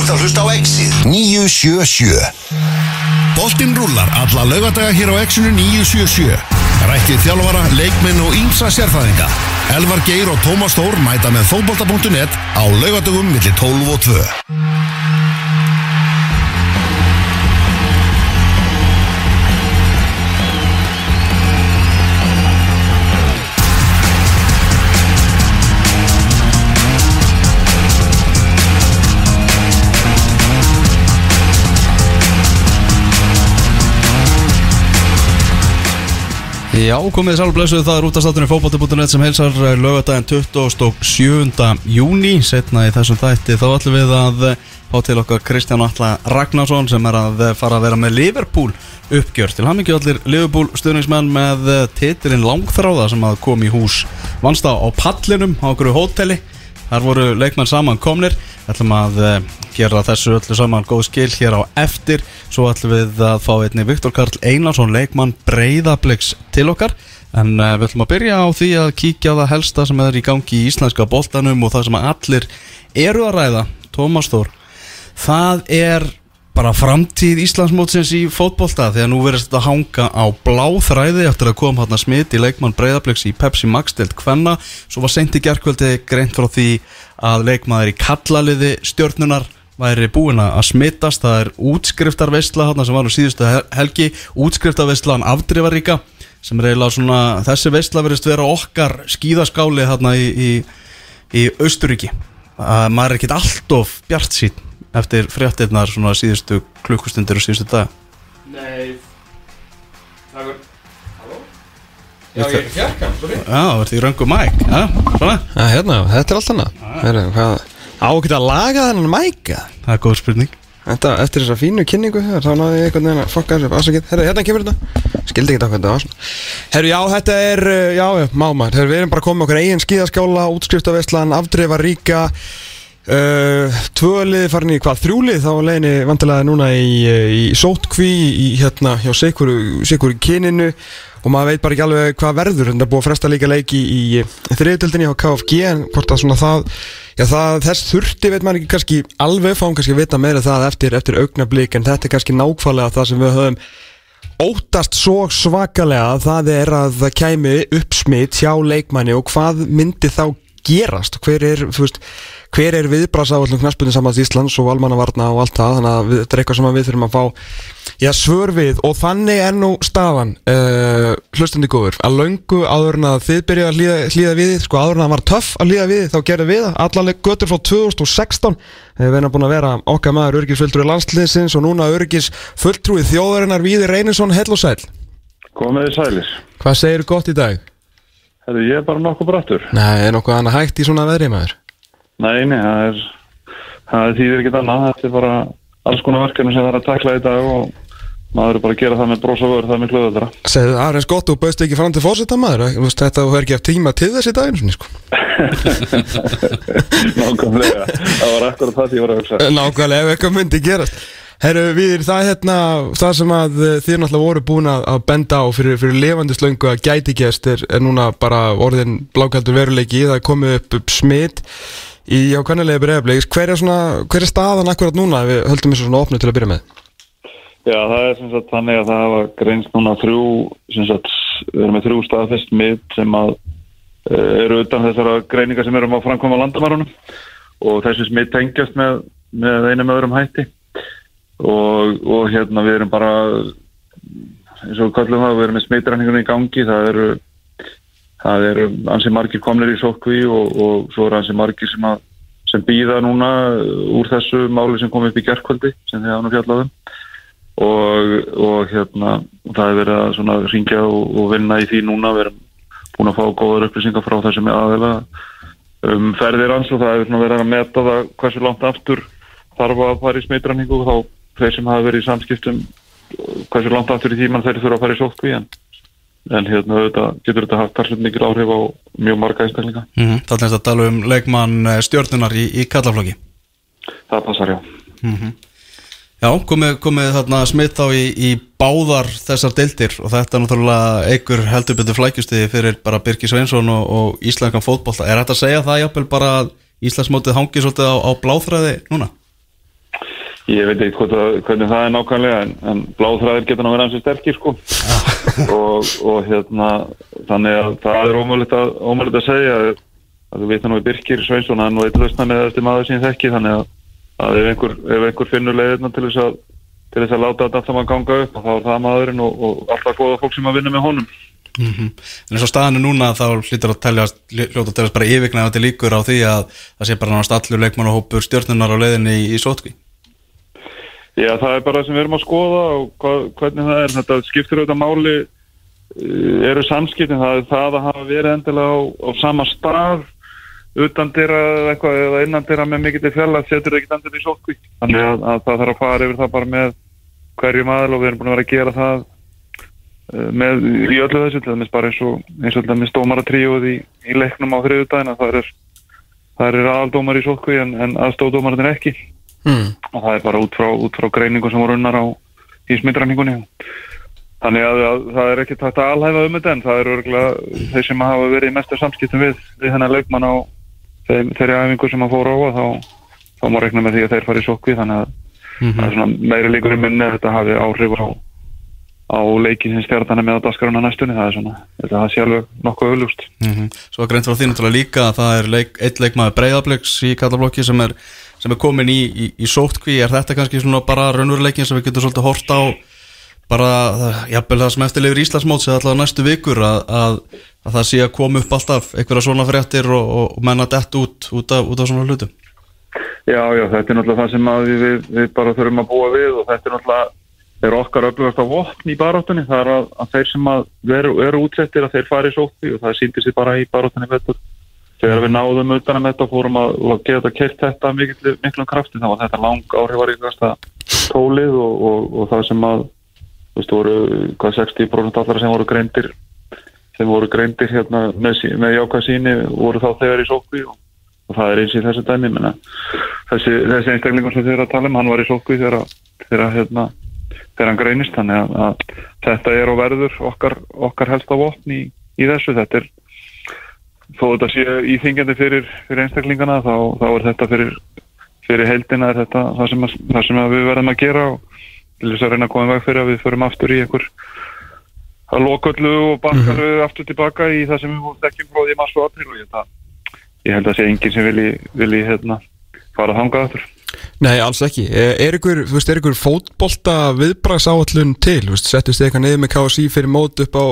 Þú ert að hlusta á Exið 977 Boltinn rúlar alla laugadaga hér á Exinu 977. Rættið þjálfara, leikmenn og ýmsa sérfæðinga. Elvar Geir og Tómas Þór mæta með fótbolta.net á laugadagum millir 12 og 2. Já, komið sálblessuð, það er útastáttunni fókbóti.net sem heilsar lögadaginn 27. júni setna í þessum þætti þá ætlum við að eh, fá til okkar Kristján Alla Ragnarsson sem er að eh, fara að vera með Liverpool uppgjör. Til hann ekki allir Liverpool stuðningsmenn með eh, titilinn Langþráða sem að kom í hús. Vannst á á pallinum á okkur hóteli Þar voru leikmenn saman komnir. Ætlum að uh, gera þessu öllu saman góð skil hér á eftir. Svo ætlum við að fá einni Viktor Karl Einarsson leikmann Breiðabliks til okkar. En uh, við ætlum að byrja á því að kíkja það helsta sem er í gangi í íslenska boltanum og það sem allir eru að ræða. Tómas Þór það er bara framtíð Íslandsmótsins í fótbolta að nú verðist þetta hanga á bláþræði eftir að koma hérna smitt í leikmann Breiðabliks í Pepsi Max deilt Kvenna. Svo var sent í gerkvöldi greint frá því að leikmaður í kallaliði stjórnunar væri búin að smittast það er útskriftarveistla hérna sem var á síðustu hel- helgi. Útskriftarveistlan afdrifaríka sem er eiginlega svona þessi veistla verðist vera okkar skíðaskáli hérna í, í, í Austuríki að maður er ekkert alltof bjart sín eftir fréttirnar svona síðustu klukkustundir og síðustu dag Nei Það er Halló? Já, ég er fjarkan, Já, verður því röngu mæk Já, svona, Já, hérna, þetta er allt annað. Heru, hvað, Á ekki að laga þennan mæka það er góð spurning. Þetta, eftir þessa fínu kynningu þá náði ég einhvern veginn að fokka þessu upp Ásakið, herru, hérna kemur þetta. Skildi ekki það hvað þetta var svona. Herru, já, þetta er, uh, já, já, máma Herru, við erum bara komið okkur eigin skíðaskála Útskriftaveislan, afdreifa ríka uh, Tvölið farin í hvað, þrjúlið Þá leiðinni vantilega núna í, uh, í sótkví Í hérna, hjá sikuru kyninu Og maður veit bara ekki alveg hvað verður. Það er búið að fresta líka leiki í, í þriðutöldinni á KFG En hvort að svona það Já það, þess þurfti veit maður ekki kannski alveg. Fáum kannski að vita meira það eftir, eftir augnablík en þetta er kannski nákvæmlega það sem við höfum óttast svo svakalega að það er að það kæmi uppsmitt hjá leikmanni. Og hvað myndi þá gerast? Hver er, þú veist, hver er viðbrasáallum knaspunni samans Íslands og almannavarna og allt það, þannig að þetta er eitthvað sem við þurfum að fá já, svör við og þannig er nú staðan uh, hlustandi góður, að löngu áður en að þið byrjuðu að hlýða, við sko áður en að það var töff að hlýða við þá gerðum við allanlega götur frá 2016 við erum búin að vera okkar maður örgisfulltrúi landsliðsins og núna örgisfulltrúi þjóðarinnar Víði Reynisson, hell og sæl Komiði sælis. Hvað segir gott í dag? Herru, ég er bara nokkuð brattur. Nei, er nokkuð annað hægt í svona veðri maður? Nei, nei, það er, það þýðir ekki annað. Þetta er bara alls konar verkefni sem það er að takla í dag og maður er bara að gera það með bros og vör, það er miklu öðvöldra. Segðu það aðeins gott og bauðst ekki fram til fórseta maður Þetta er ekki haft tíma til þessi daginn svona, sko. Nákvæmlega, það var akkurat það sem ég var að hugsa. Nákvæmlega ef eitthvað myndi gerast Herru, við það er hérna það sem að eh, þið náttúrulega voru búin að benda á fyrir, fyrir lifandi slöngu að gæti gest er, er núna bara orðin blákaldur veruleiki, það er komið upp, upp smitt í ákvæmlega bregðarleik hver er hver er staðan akkurat núna ef við höldum þessu svona opnu til að byrja með? Já, það er sem sagt þannig að það hafa greinst núna þrjú, sem sagt, við erum með þrjú staðfest mitt sem að uh, eru utan þessara greiningar sem erum á framkvæma landamærunum. Og þessi smitt tengjast með, með einum öðrum hætti. Og, og hérna við erum bara eins og kallum það, við erum með smittræningunum í gangi, það eru það eru ansi margir komnir í sókví og, og svo eru ansi margir sem, að, sem býða núna úr þessu máli sem kom upp í gerkvöldi sem þið ánum fjallaðum og, og hérna það er verið að ringja og, og vinna í því núna, við erum búin að fá góður upplýsingar frá þessum aðeila um ferðir hans og það er verið að meta það hversu langt aftur þarf að fara í smitranningu og þá þeir sem hafa verið í samskiptum hversu langt aftur í tíman þeir þurfa að fara í sótkví en, en hérna þetta, getur þetta haft talsveit mikil áhrif á mjög marga einstaklinga mm -hmm. Það er að tala um leikmann eh, stjörnunar í, í kallaflokki það passar já Já, komið, komið þarna smitt á í, í báðar þessar deildir og þetta er náttúrulega einhver heldur betur flækjustiði fyrir bara Birgir Sveinsson og, og Íslandskan fótbolta. Er þetta að segja það jafnvel bara að Íslandsmótið hangi svolítið á, á bláþræði núna? Ég veit ekki hvort að, hvernig það er nákvæmlega en, en bláþræðir geta nú verið hansi sterkir sko og, og hérna þannig að það er ómögulegt að, að segja að, að við veitum í Birkir Sveinsson hann og eitt lausna með eftir maður ég þekki þannig að, að ef, einhver, ef einhver finnur leiðirna til þess að til þess að láta þetta alltaf maður ganga upp þá er það maðurinn og, og alltaf góða fólk sem að vinna með honum En eins og staðinu núna þá að hljóta að teljast bara yfirgnæðandi líkur á því að það sé bara náttúrulega allur leikmannahópur stjórnunar á leiðinni í, í sótkví. Já, það er bara sem við erum að skoða og hvað, hvernig það er. Þetta skiptir auðvitað máli uh, eru samskiptin, það er það að hafa verið endilega á, á sama stað utan dyrra eitthvað eða innan dyrra með mikill í fjalla setur ekkert endilega í sótkví. Þannig að, að það þarf að fara yfir það bara með hverjum aðal og við erum búin að vera að gera það uh, með í öllu þessu til dæmis bara eins og eins og til dæmis dómaratríuð í, í leiknum á þriðudagina það er, það er aðaldómar í sótkví en, en aðstóðdómarinn ekki mm. og það er bara út frá, út frá greiningu sem voru unnar á í smittræningunni þannig að, að það er ekki takt að alhæfa um þetta en það er örgulega þeir sem hafa verið í mestar samskiptum við, við hennar leikmann á þeim, þeirri æfingu sem að fóra á og þá, þá má rekna með því að þeir fari sokki þannig að er svona meiri líkur í minni að þetta hafi áhrif á, á leikin sem stjartana með á daskaruna næstunni það er svona, þetta sé alveg nokkuð auðlust Mm Svo að greint frá því náttúrulega líka að það er leik, eitt leikmaður breyðabliks í kallablokki sem er, sem er komin í, í, í sótkví. Er þetta kannski svona bara raunveruleikin sem við getum svolítið hort á bara, jafnvel það sem eftirleifir Íslandsmóts eða allavega næstu vikur að, að, að það sé að koma upp alltaf einhverja svona fréttir og, og, menna dett út út af, út af svona hlutum. Já, já, þetta er náttúrulega það sem við, við, við bara þurfum að búa við og þetta er náttúrulega er okkar öflugast á vopn í baráttunni það er að, að þeir sem að veru, eru útsettir að þeir fari sótti og það sýndir sér bara í baráttunni vettur þegar við náðum utan að þetta og fórum að að geta kert þetta mikil, miklum krafti þá var þetta lang áhrifaríkasta tólið og, og, og það sem að þú veist, voru hvað 60% allara sem voru greindir sem voru greindir hérna með, með jákvæð síni voru þá þegar í sókvi og, og það er eins í þessu dæmi menna, þessi, þessi einstaklingur sem þið eru að tala um hann var í sókvi þegar, þegar hérna þegar hann greinist þannig að, að þetta er og verður okkar, okkar helsta vopn í, í þessu. Þetta er þó þetta sé íþingjandi fyrir, fyrir einstaklingana þá, þá er þetta fyrir, fyrir heldina þetta það sem, að, það sem að við verðum að gera og til þess að reyna að koma í veg fyrir að við förum aftur í einhver að loköllu og bankaru aftur tilbaka í það sem við þekkjum frá því maður svo april og ég, held að- ég held að sé enginn sem vilji, vilji hérna, fara þangað aftur. Nei, alls ekki. Er, er ykkur, þú veist, er ykkur fótbolta viðbragsáallun til, þú veist, settust þið eitthvað niður með KSI fyrir mót upp á,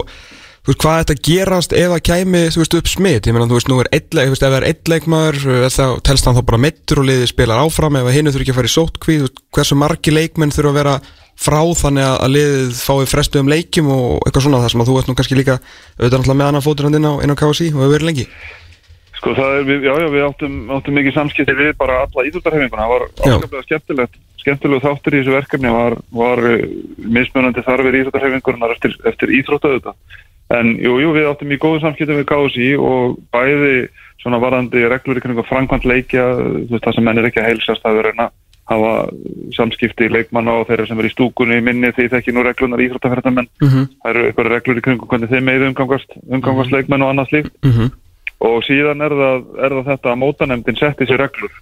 veist, hvað þetta gerast ef það kæmi, þú veist, upp smitt, ég meina, þú veist, nú er veist, ef það er leikmaður, er það, telst hann þá bara mittur og liðið spilar áfram, ef hinn þurfi ekki að fara í sótkví, þú veist, hversu margi leikmenn þurfa að vera frá þannig að- liðið fái frestu um leikjum og eitthvað svona þar sem að þú veist nú kannski líka auðvitað með annan fótur hann inn á, á KSI og hefur verið lengi. Sko það er, við, já, já, við áttum, áttum mikið samskipti við bara alla íþjóttarhefinguna, það var áskaplega skemmtilegt, skemmtilegu þáttur í þessu verkefni var, var uh, mismunandi þarfir íþjóttarhefingunar eftir, eftir íþróttu auðvitað. En jú, jú, við áttum í góðu samskipti við KSI og bæði svona varandi reglur í kring framkvæmt leikja, þú veist það sem menn er ekki að heilsast að vera að hafa samskipti leikmanna og þeirra sem er í stúkunni í minni því þekki nú reglunar íþróttaferðarmenn. mm -hmm. Það eru eitthvað reglur í kringum hvernig þeim meðu umgangast, umgangast leikmenn og annað slíkt. Og síðan er það, er það þetta að mótanemdin setti sér reglur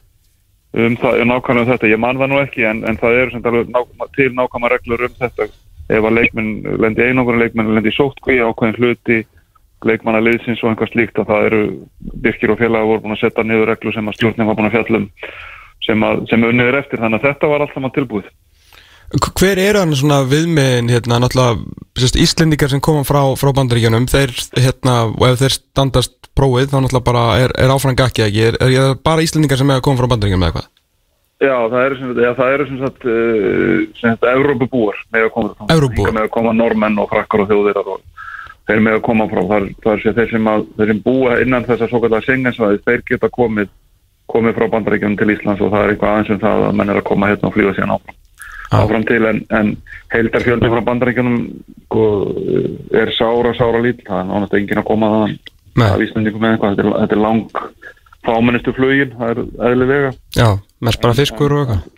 um það, um nákvæmlega um þetta, ég man það nú ekki en, en það eru ná, til nákvæmlega reglur um þetta ef að leikmenn lendi einangur leikmenn lendi í sótkví ákveðin hluti leikmanna liðsins og einhvað slíkt að það eru Birkir og félaga voru búin að setja niður reglur sem að stjórnum var búin að fjallum sem, að, sem unnið er eftir. Þannig að þetta var alltaf maður tilbúið. Hver eru hann svona viðmiðin hérna, náttúrulega, sérst, Íslendingar sem koma frá, frá bandaríkjunum, þeir, hérna, og ef þeir standast prófið, þá náttúrulega bara er, er áfram gakki ekki, er, er, er bara Íslendingar sem er að koma frá bandaríkjunum eða hvað? Já, það eru sem sagt, já, það eru sem sagt, uh, sem sagt Evrópubúar með að koma frá. Evrópubúar. Með að koma normenn og frakkar og þjóðir og þeir með að koma frá. Það það er sér þeir sem að, þeir sem búa innan þessa svo kallar Schengensvæði, þeir geta komið, komið frá bandaríkjunum til Íslands og það er eitthvað aðeins um það að menn er að koma hérna og flýga síðan áfram. Ah. Áfram til en, en heildarfjöldi frá bandaríkjunum sko, er sára, sára lítið. Það er nánast enginn að koma þaðan Nei. af Íslandingum með eitthvað. Þetta er, þetta er lang fámennistu flugin, það er eðlilega. Já, mest bara fiskur og eitthvað.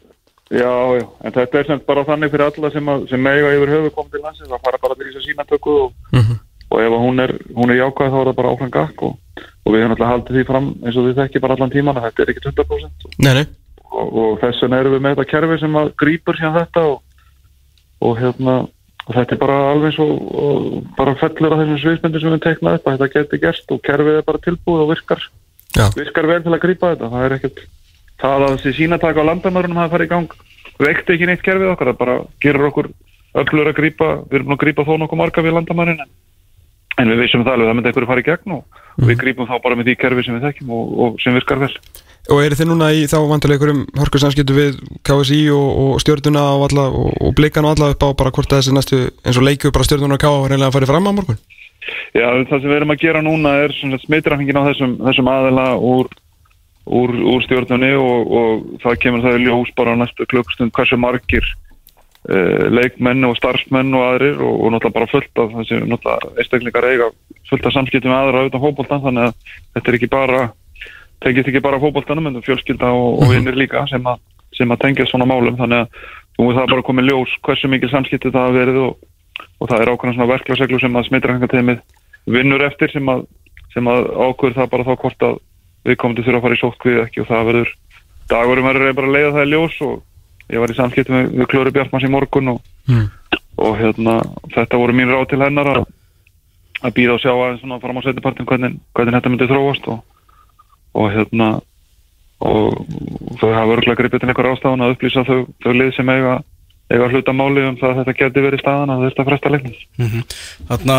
Já, já, en þetta er sem bara þannig fyrir alla sem, að, sem mega yfir höfu komið til landsins, það fara bara til þess að sína tökku og, Mhm. og ef hún er, hún er jákvæð þá er það bara áfram gakk og, og við höfum alltaf haldið því fram eins og þið þekki bara allan tíman þetta er ekki 100% Nei, nei, og, og þess vegna erum við með þetta kerfi sem að grípur hérna þetta og, og hérna og þetta er bara alveg og bara fellur á þessum sviðsmyndir sem við að þetta geti gerst og kerfið er bara tilbúið og virkar Já, virkar vel til að grípa þetta. Það er ekkert það að þessi sínataka á landamörunum hafa farið í gang vekti ekki neitt kerfið okkar. Það bara gerur okkur öllur að grípa. Við erum búin að grípa þó nokkuð marga við landamærin en, við vissum það alveg að það myndi einhverju fara í gegn og við grípum þá bara með því kerfi sem við þekkjum og, og sem virkar vel. Og eru þið núna í þá vantilega einhverjum hörkursamskiptu við KSI og, og stjórnuna og, og, blikan og alla upp á bara hvort þessi næstu eins og leikur bara stjórnuna og KA að Já, það sem við erum að gera núna er smittrafingin á þessum, þessum aðela úr, úr, úr stjórnunni og, og það kemur það í ljós bara á næstu klukkstund hversu margir uh, leikmenn og starfsmenn og aðrir og, og náttúrulega bara fullt af þessi náttúrulega einstaklingar eiga fullt af samskiptum aðra auðvitað fótboltan þannig að þetta er ekki bara tengist ekki bara fótboltanum en fjölskylda og, og vinnir líka sem að, sem að tengja svona málum. Þannig að þú það er bara komið ljós hversu mikil samskipti það hafa verið og og það er ákveðna svona verklagsreglu sem að smittarhengateimið vinnur eftir sem að, sem að ákveður það bara þá hvort að við komum til þurfa að fara í sótkvið ekki og það verður dagurum verður bara að leiða það í ljós og ég var í samskiptum með, við Klöru Bjartmanns í morgun og, Mm. og hérna þetta voru mín ráð til hennar að, að býða og sjá aðeins svona fram á setjapartin hvernig, hvernig þetta myndi þróast og, og hérna og þau hafa örgulega gripið til einhver ástafan að upplýsa þau, þau lið sem eiga eiga að hluta máli um það að þetta geti verið staðan að þetta fresta leiknum. Þarna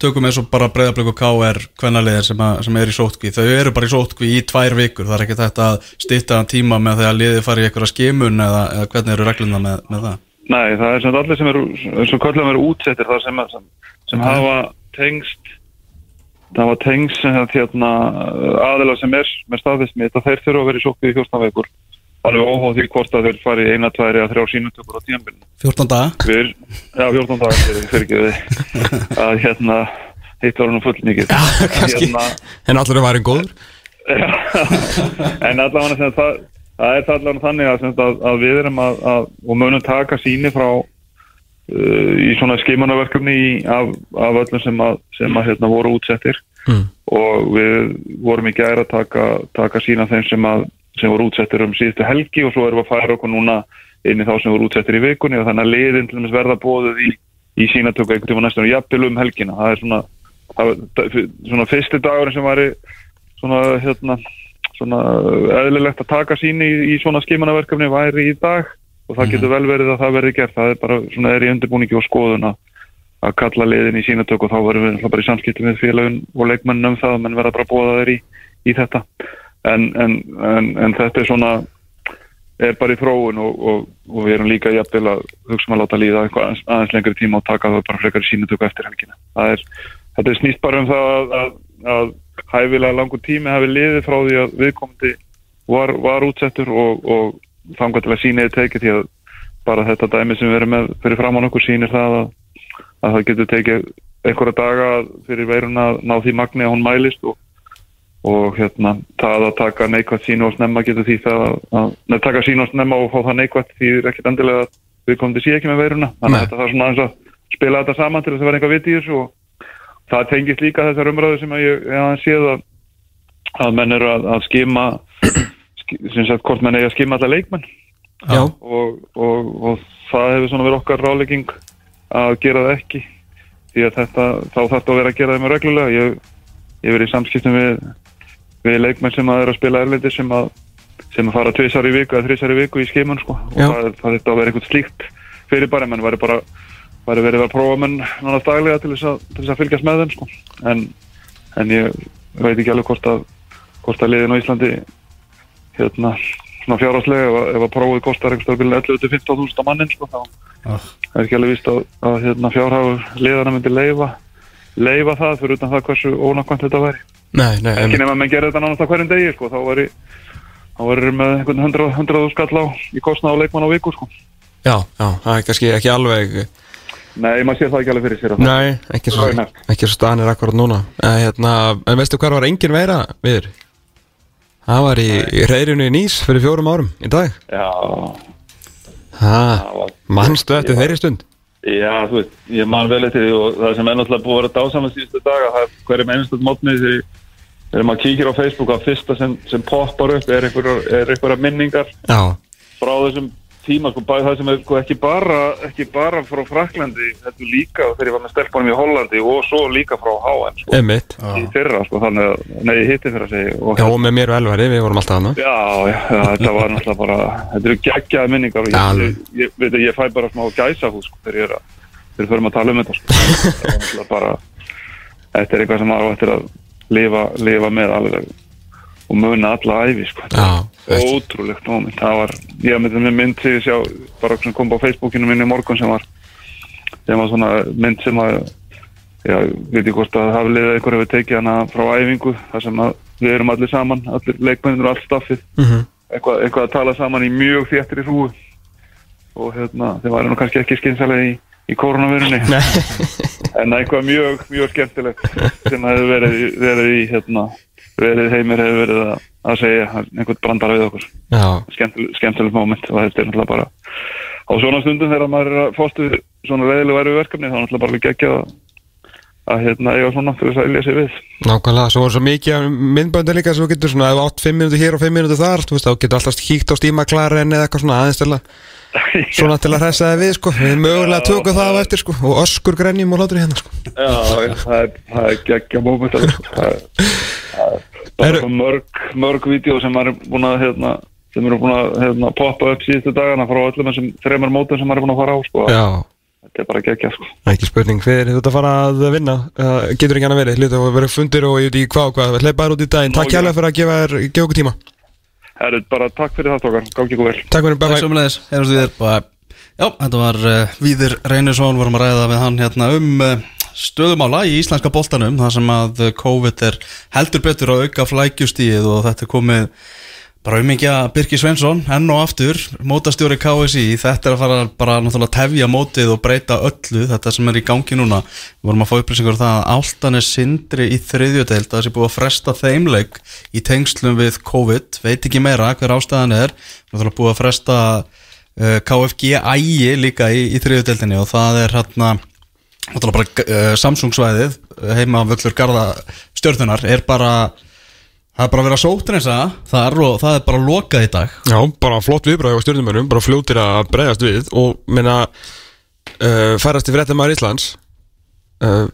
tökum eins og bara breyðablík og K.R. kvennaliðir sem, að- sem er í sótkví þau eru bara í sótkví í tvær vikur. Það er ekki þetta að stýtta tíma með að liðið fari í eitthvað skimun eða, eða hvernig eru regluna með, með það? Nei, það er sem allir sem eru, eins og köllum eru útsettir þar sem, sem, sem hafa tengst það hafa tengst hérna aðila sem er með staðfistmitt að þeir þurfa að vera í sótkví í 14 vekur alveg óháð því hvort að þeir fari eina, tvær eða þrjá sínutökur á tíðanbyrnu. 14 daga Við, já, 14 dagar fyrir, ekki við að hérna hitt var nú full mikið kannski. hérna, En allir er varin góður en allavega sem það, það er það allavega þannig að, sem að, að við erum að, að og munum taka síni frá uh, í svona skimanarverkefni í, af, af öllum sem að, sem að hérna, voru útsettir Mm. og við vorum í gæra að taka, taka sína þeim sem, að, sem voru útsettir um síðustu helgi og svo erum við að færa okkur núna inn í þá sem voru útsettir í vikunni. Og þannig að liðin til dæmis verða bóðuð í, í sínatöku einhvern tíma næstum jafnvel um helgina. Það er svona, það, svona fyrsti dagurinn sem væri svona hérna svona eðlilegt að taka síni í, í svona skimanaverkefni væri í dag. Og það getur vel verið að það verði gert. Það er bara svona er í undirbúningi og skoðun að kalla liðin í sínatök og þá verðum við bara í samskipti með félagin og leikmennum um það að menn verða bara að bóða þeir í, í þetta en, en, en, en þetta er svona er bara í þróun og, og, og við erum líka jafnvel að hugsa um að láta líða aðeins, aðeins lengri tíma og taka það bara frekar í sínatöku eftir helgina. Er, þetta er snýst bara um það að, að, að hæfilega langur tími hafi liðið frá því að viðkomandi var, var útsettur og, og að síniði tekið því að bara þetta dæmi sem við erum með fyrir fram á nokkur sýnir það að, að það getur tekið einhverja daga fyrir veirun að ná því magni að hún mælist og, og hérna það að taka neikvægt sínu og snemma getur því það að, að neð, taka sínu og snemma og fá það neikvægt því er ekkert endilega að við komum til sé ekki með veiruna. Þannig að þetta þarf svona aðeins að spila þetta saman til þess að vera einhver viti í þessu og það tengist líka þessar umræðu sem að ég, aðeins séð að, að menn eru að, að skima sk- sem sagt hvort menn eigi að skima alla leikmenn. Já, og, og, og það hefur svona verið okkar rálegging að gera það ekki. Því að þetta, þá þarf þetta að vera að gera það með reglulega. Ég, ég hef verið í samskiptum við, leikmenn sem að eru að spila erlendi sem að, sem að fara tvisar í viku eða þrisar í viku í skimun sko og Já. það, það þetta að vera eitthvað slíkt fyrir bara menn væri bara væri verið að prófa menn náttúrulega daglega til þess að, til þess að fylgjast með þeim sko en, en ég veit ekki alveg hvort að hvort að liðin á Íslandi hérna svona fjárháslega ef, að- ef að prófið kostar einhverstað byrjun 11-15.000 á mannin sko, þá Ah. er ekki alveg víst að, að hérna, fjárhagur liðana myndi leifa leifa það fyrir utan það hversu ónakvæmt þetta væri nei, nei ekki nema að menn gerir þetta nánast á hverjum degi sko, þá þá væri með einhvern 100 100 skall á í kostnað á leikmann á viku sko. Já, já, það er kannski ekki alveg nei, maður sér það ekki alveg fyrir sér að það- Nei, ekki svo, svo stanir akkurat núna. En, hérna, en veistu hvað var engin veira við? Það var í, í reyðrinu í Nýs fyrir fjórum árum í dag. Já, Ha, það mannstu eftir þeirri stund? Já, þú veit, ég man vel eftir því og það sem er náttúrulega búið að vera dásamlega síðustu daga, það er hverjum einstaklega mótni því þegar maður kíkir á Facebook að fyrsta sem, sem poppar upp er er einhverjar minningar Já, frá þessum tíma sko, bæði það sem er sko, ekki, bara, ekki bara frá Fraklandi þetta líka þegar ég var með stelpunum í Hollandi og svo líka frá HN sko, einmitt. Í fyrra sko, þannig að, nei, hitti fyrra segi og Já, og með mér og Elvari, við vorum alltaf hana Já, já, já, þetta var náttúrulega bara þetta eru geggjaði minningar og ég, ég, ég, veit, ég fæ bara smá gæsa hús sko, þegar ég er að þegar við förum að tala um þetta sko. þetta náttúrulega bara þetta er eitthvað sem maður á eftir að lifa, lifa með alveg og muna alla æfi sko. Ótrúlegt moment það var, ég myndi með mynd sem ég sjá bara sem kom á Facebookinu minni í morgun sem var sem var svona mynd sem að já, veit ég hvort að hafi liðið einhver hefur tekið hana frá æfingu þar sem að við erum allir saman allir leikmennir og allt staffið Mhm. eitthvað, eitthvað að tala saman í mjög þéttir í hrúu og hérna, þeir nú kannski ekki skynsalega í, í koronavirunni en eitthvað mjög, mjög skemmtilegt sem hefur verið, verið í hérna, verið heimir hefur verið að, að segja einhvern brandara við okkur. Já, skemmtilegt, skemmtilegt moment og þetta er náttúrulega bara á svona stundum þegar maður er að við svona reyðilega væri verkefni þá er náttúrulega bara ekki að að hérna eiga svona til þess að ilja sig við nákvæmlega, svo er svo mikið myndböndu líka sem þú getur svona, ef þú átt 5 minútur hér og 5 minútur þar, þú veist, þá getur alltaf híkt á stímaklaren eða eitthvað svona aðeins til að svona til að hressa þig við, sko við mögulega tökum það á eftir, sko og öskur grenjum og hlátur í hérna, sko Já, það er, það er geggja sko. það er, það mörg, mörg vídeo sem er búin að hérna, sem eru búin að hérna, poppa upp síðustu dagana frá öllum þessum þreymar mótum sem maður er búin að fara á sko. Þetta er bara geggja sko. ekki spurning, þú ert að fara að vinna? Uh, getur ekki annað verið, hluta að vera fundir og ég veit ekki hvað og hvað, hleypaður út í daginn, takk hjálpa fyrir að gefa þér, gefa okkur tíma. Herru, bara takk fyrir það tókar, gangi ykkur vel. Takk fyrir, bye bye við þér. Bye. Já, þetta var uh, Víðir Reynisson. Vorum að ræða við hann hérna um uh, stöðumála í íslenska boltanum þar sem að uh, COVID er heldur betur að auka flækjustíð og þetta er komið bara um ekki að Birki Svensson enn og aftur, mótastjóri KSI þetta er að fara bara náttúrulega tefja mótið og breyta öllu, þetta sem er í gangi núna. Við vorum að fá upplýsingur um það að Áltan er sindri í þriðjudeild að sé búið að fresta þeimleik í tengslum við COVID, veit ekki meira hver ástæðan er, náttúrulega búið að fresta uh, KFG ægi líka í, í þriðjudeildinni og það er hérna náttúrulega bara uh, Samsung svæðið heima völlur Garða stjörðunar er bara það er bara að vera sótrensa þar og það er bara lokað í dag. Já, bara flott viðbræði á stjórnumönnum, bara fljótir að bregðast við og minna uh, færast í fréttamaður Íslands. Uh,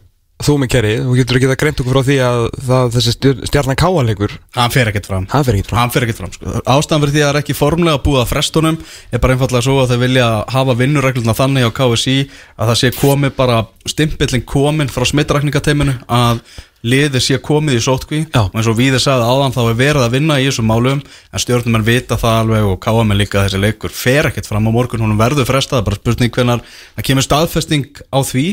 þú með kerri, þú getur ekki það greint okkur frá því að það, þessi stjarnan káanleikur hann fer ekkert fram. Hann fer frá hann fer ekkert fram sko. ástæðan fyrir því að það er ekki formlega að frestunum er bara einfallega svo að þeir vilja hafa vinnuregluna þannig á KSI að það sé komið bara stimpillin komin frá smittrakningateiminu að liðið sé komið í sótkví og eins og við sagði áðan þá er verið að vinna í þessum málum en stjórnumenn vita það alveg og KM líka að þessi leikur fer ekkert fram á morgun hún verður frestað, bara spurning hvenar það kemur staðfesting á því.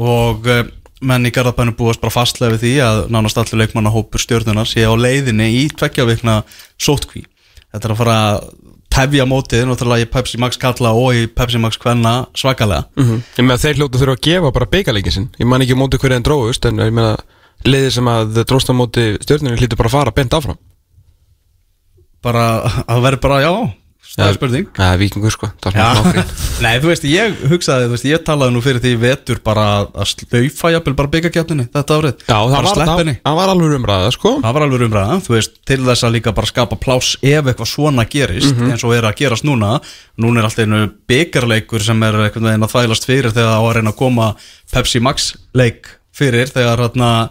Og eh, menn í Garðabænu búast bara fastlega við því að nánast allir leikmannahópur stjórnunar sé á leiðinni í tveggja vikna sótkví þetta er að fara að tefja mótið náttúrulega í Pepsi Max kalla og í Pepsi Max kvenna svakalega. Mm Ég meina þeir hljótu þurfa að gefa bara beigaleikin sinn. Ég man ekki á móti hverju en dróðust en ég meina liðið sem að dróst á móti stjórnunni hlýtur bara að fara bent áfram. Bara að það verður bara já er spurning. Það er vikingur sko, það er svona nokkri Nei, þú veist, ég hugsaði, þú veist, ég talaði nú fyrir því vetur bara að slaufa jafnvel bara byggakjarninni þetta árið, Já, það var, það, það var alveg umræða sko. Það var alveg umræða, þú veist, til þess að líka bara skapa pláss ef eitthvað svona gerist Mhm. eins og er að gerast núna. Núna er alltaf einu byggarleikur sem er einhvern veginn að fyrir þegar það á að reyna að koma Pepsi Max leik fyrir þegar, hérna,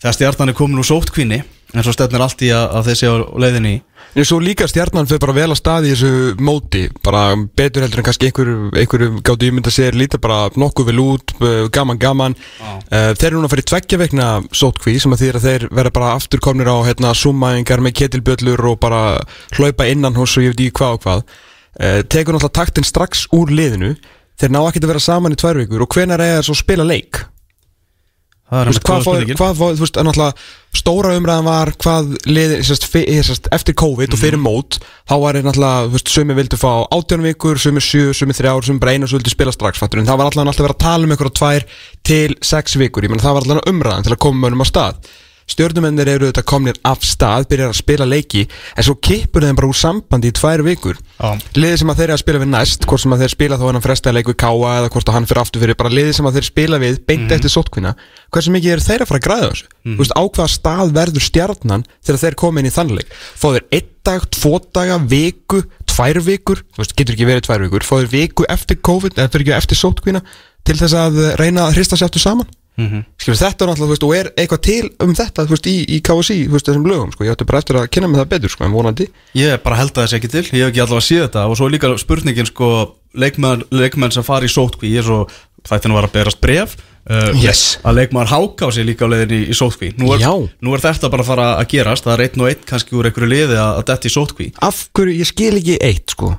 þegar stjarnan er komin úr sóttkvinni en svo stefnir allt í að, að þessi á leiðinni í. En svo líka stjarnan fyrir bara vel að staði í þessu móti bara betur heldur en kannski einhver, einhver gáttu ímynda sér líta bara nokkuð vel út, gaman gaman. Uh, Þeir eru núna að fara í tveggja vegna sótkví sem að þýr að þeir verða bara aftur komnir á hérna, summaðingar með ketilbjöllur og bara hlaupa innan hos og ég veit ekki hvað og hvað. Uh, Tekur náttúrulega taktin strax úr liðinu. Þeir ná ekki að vera saman í tvær vikur og hvenær er það að spila leik? Það er Þú veist, einmitt hvað fór, hvað fór, þú veist, að náttúrulega stóra umræðan var hvað liði, sérst, fi- sérst, eftir COVID og Mhm. fyrir mót þá var er náttúrulega, þú veist, sumi vildu fá 18 vikur, sumi 7, sumi 3 ár, sumi og svo vildu spila strax, fattur, en það var allavega alltaf verið að tala um ykkur á 2 til 6 vikur, ég menn það var allavega umræðan til að koma mönnum á stað stjórnumennir eru þetta komnir af stað, byrjar að spila leiki en svo kippur þeim bara úr sambandi í tvær vikur. Já. liðið sem að þeir eru að spila við næst hvort sem að þeir spila þá hann fresta leik við Káa eða hvort að hann fyrir aftur fyrir, bara liðið sem að þeir spila við beint eftir sótkvinna, hversu mikið eru þeir að fara að græða þessu, þú veist, á hvaða stað verður stjarnan þegar þeir koma inn í þannleik þeir einn dag, tvo daga, viku tvær vikur, þú veist, getur ekki verið tvær vikur. Þeir viku eftir COVID ekki eftir sótkvinna til þess að reyna að hrista sér aftur saman Mhm. Skilur, þetta er náttúrulega, þú veist, og er eitthvað til um þetta, þú veist, í, í KSI, þú veist, þessum lögum, sko, ég ætti bara eftir að kynna mig það betur, sko, en vonandi. Ég bara held að þessi ekki til, ég hef ekki allavega séð þetta. Og svo er líka spurningin sko leikmenn, leikmenn sem fari í sótkví ég er svo, þættinu var að berast bref uh, Yes. að leikmenn háká sig líka á leiðinni í, í sótkví nú er, nú er þetta bara að fara að gerast. Það er einn og einn kannski úr einhverju liði að, að detti í sótkví Af hverju, ég skil ekki eitt, sko,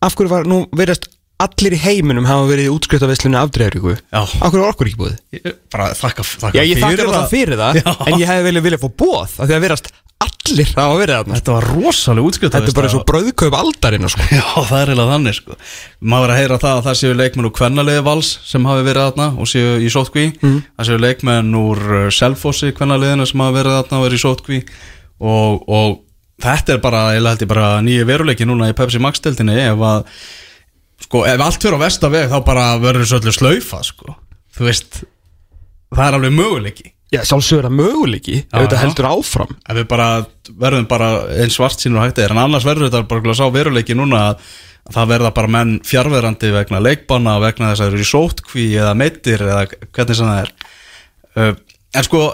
af hverju var, nú verðast allir í heiminum hafa verið í útskriftaveslunni afdreifuríku, Já. af hverju var okkur ekki búið? Ég- bara þakka, þakka Já, ég þakkar það fyrir það, Já. en ég hefði viljað vilja fá bóð, af því að verðast allir hafa verið þarna. Þetta var rosalega útskrift Þetta er bara eins og brauðkaup aldarinn, sko. Já, það er eiginlega þannig sko Maður er að heyra það að það séu leikmenn úr kvennaliði vals sem hafi verið þarna og séu í sótkví Mhm. Það séu leikmenn úr uh, Selfossi kvennaliðinu sem hafi verið þarna og verið í sótkví og, og þetta er bara, ég held ég bara nýju veruleiki núna í Pepsi Max deltinni ef að sko, ef allt fyrir á vestaveg þá bara verður þessu öllu slaufa sko. Þú veist, það er alveg möguleiki. Já, sjálfsögur að möguleiki, ef þetta heldur áfram. ef við bara verðum bara eins svart sínur hægt er. En annars verður þetta bara sá veruleiki núna að að það verða bara menn fjárverandi vegna leikbanna vegna þess að það eru í sótkví eða meittir eða hvernig sem það er. En sko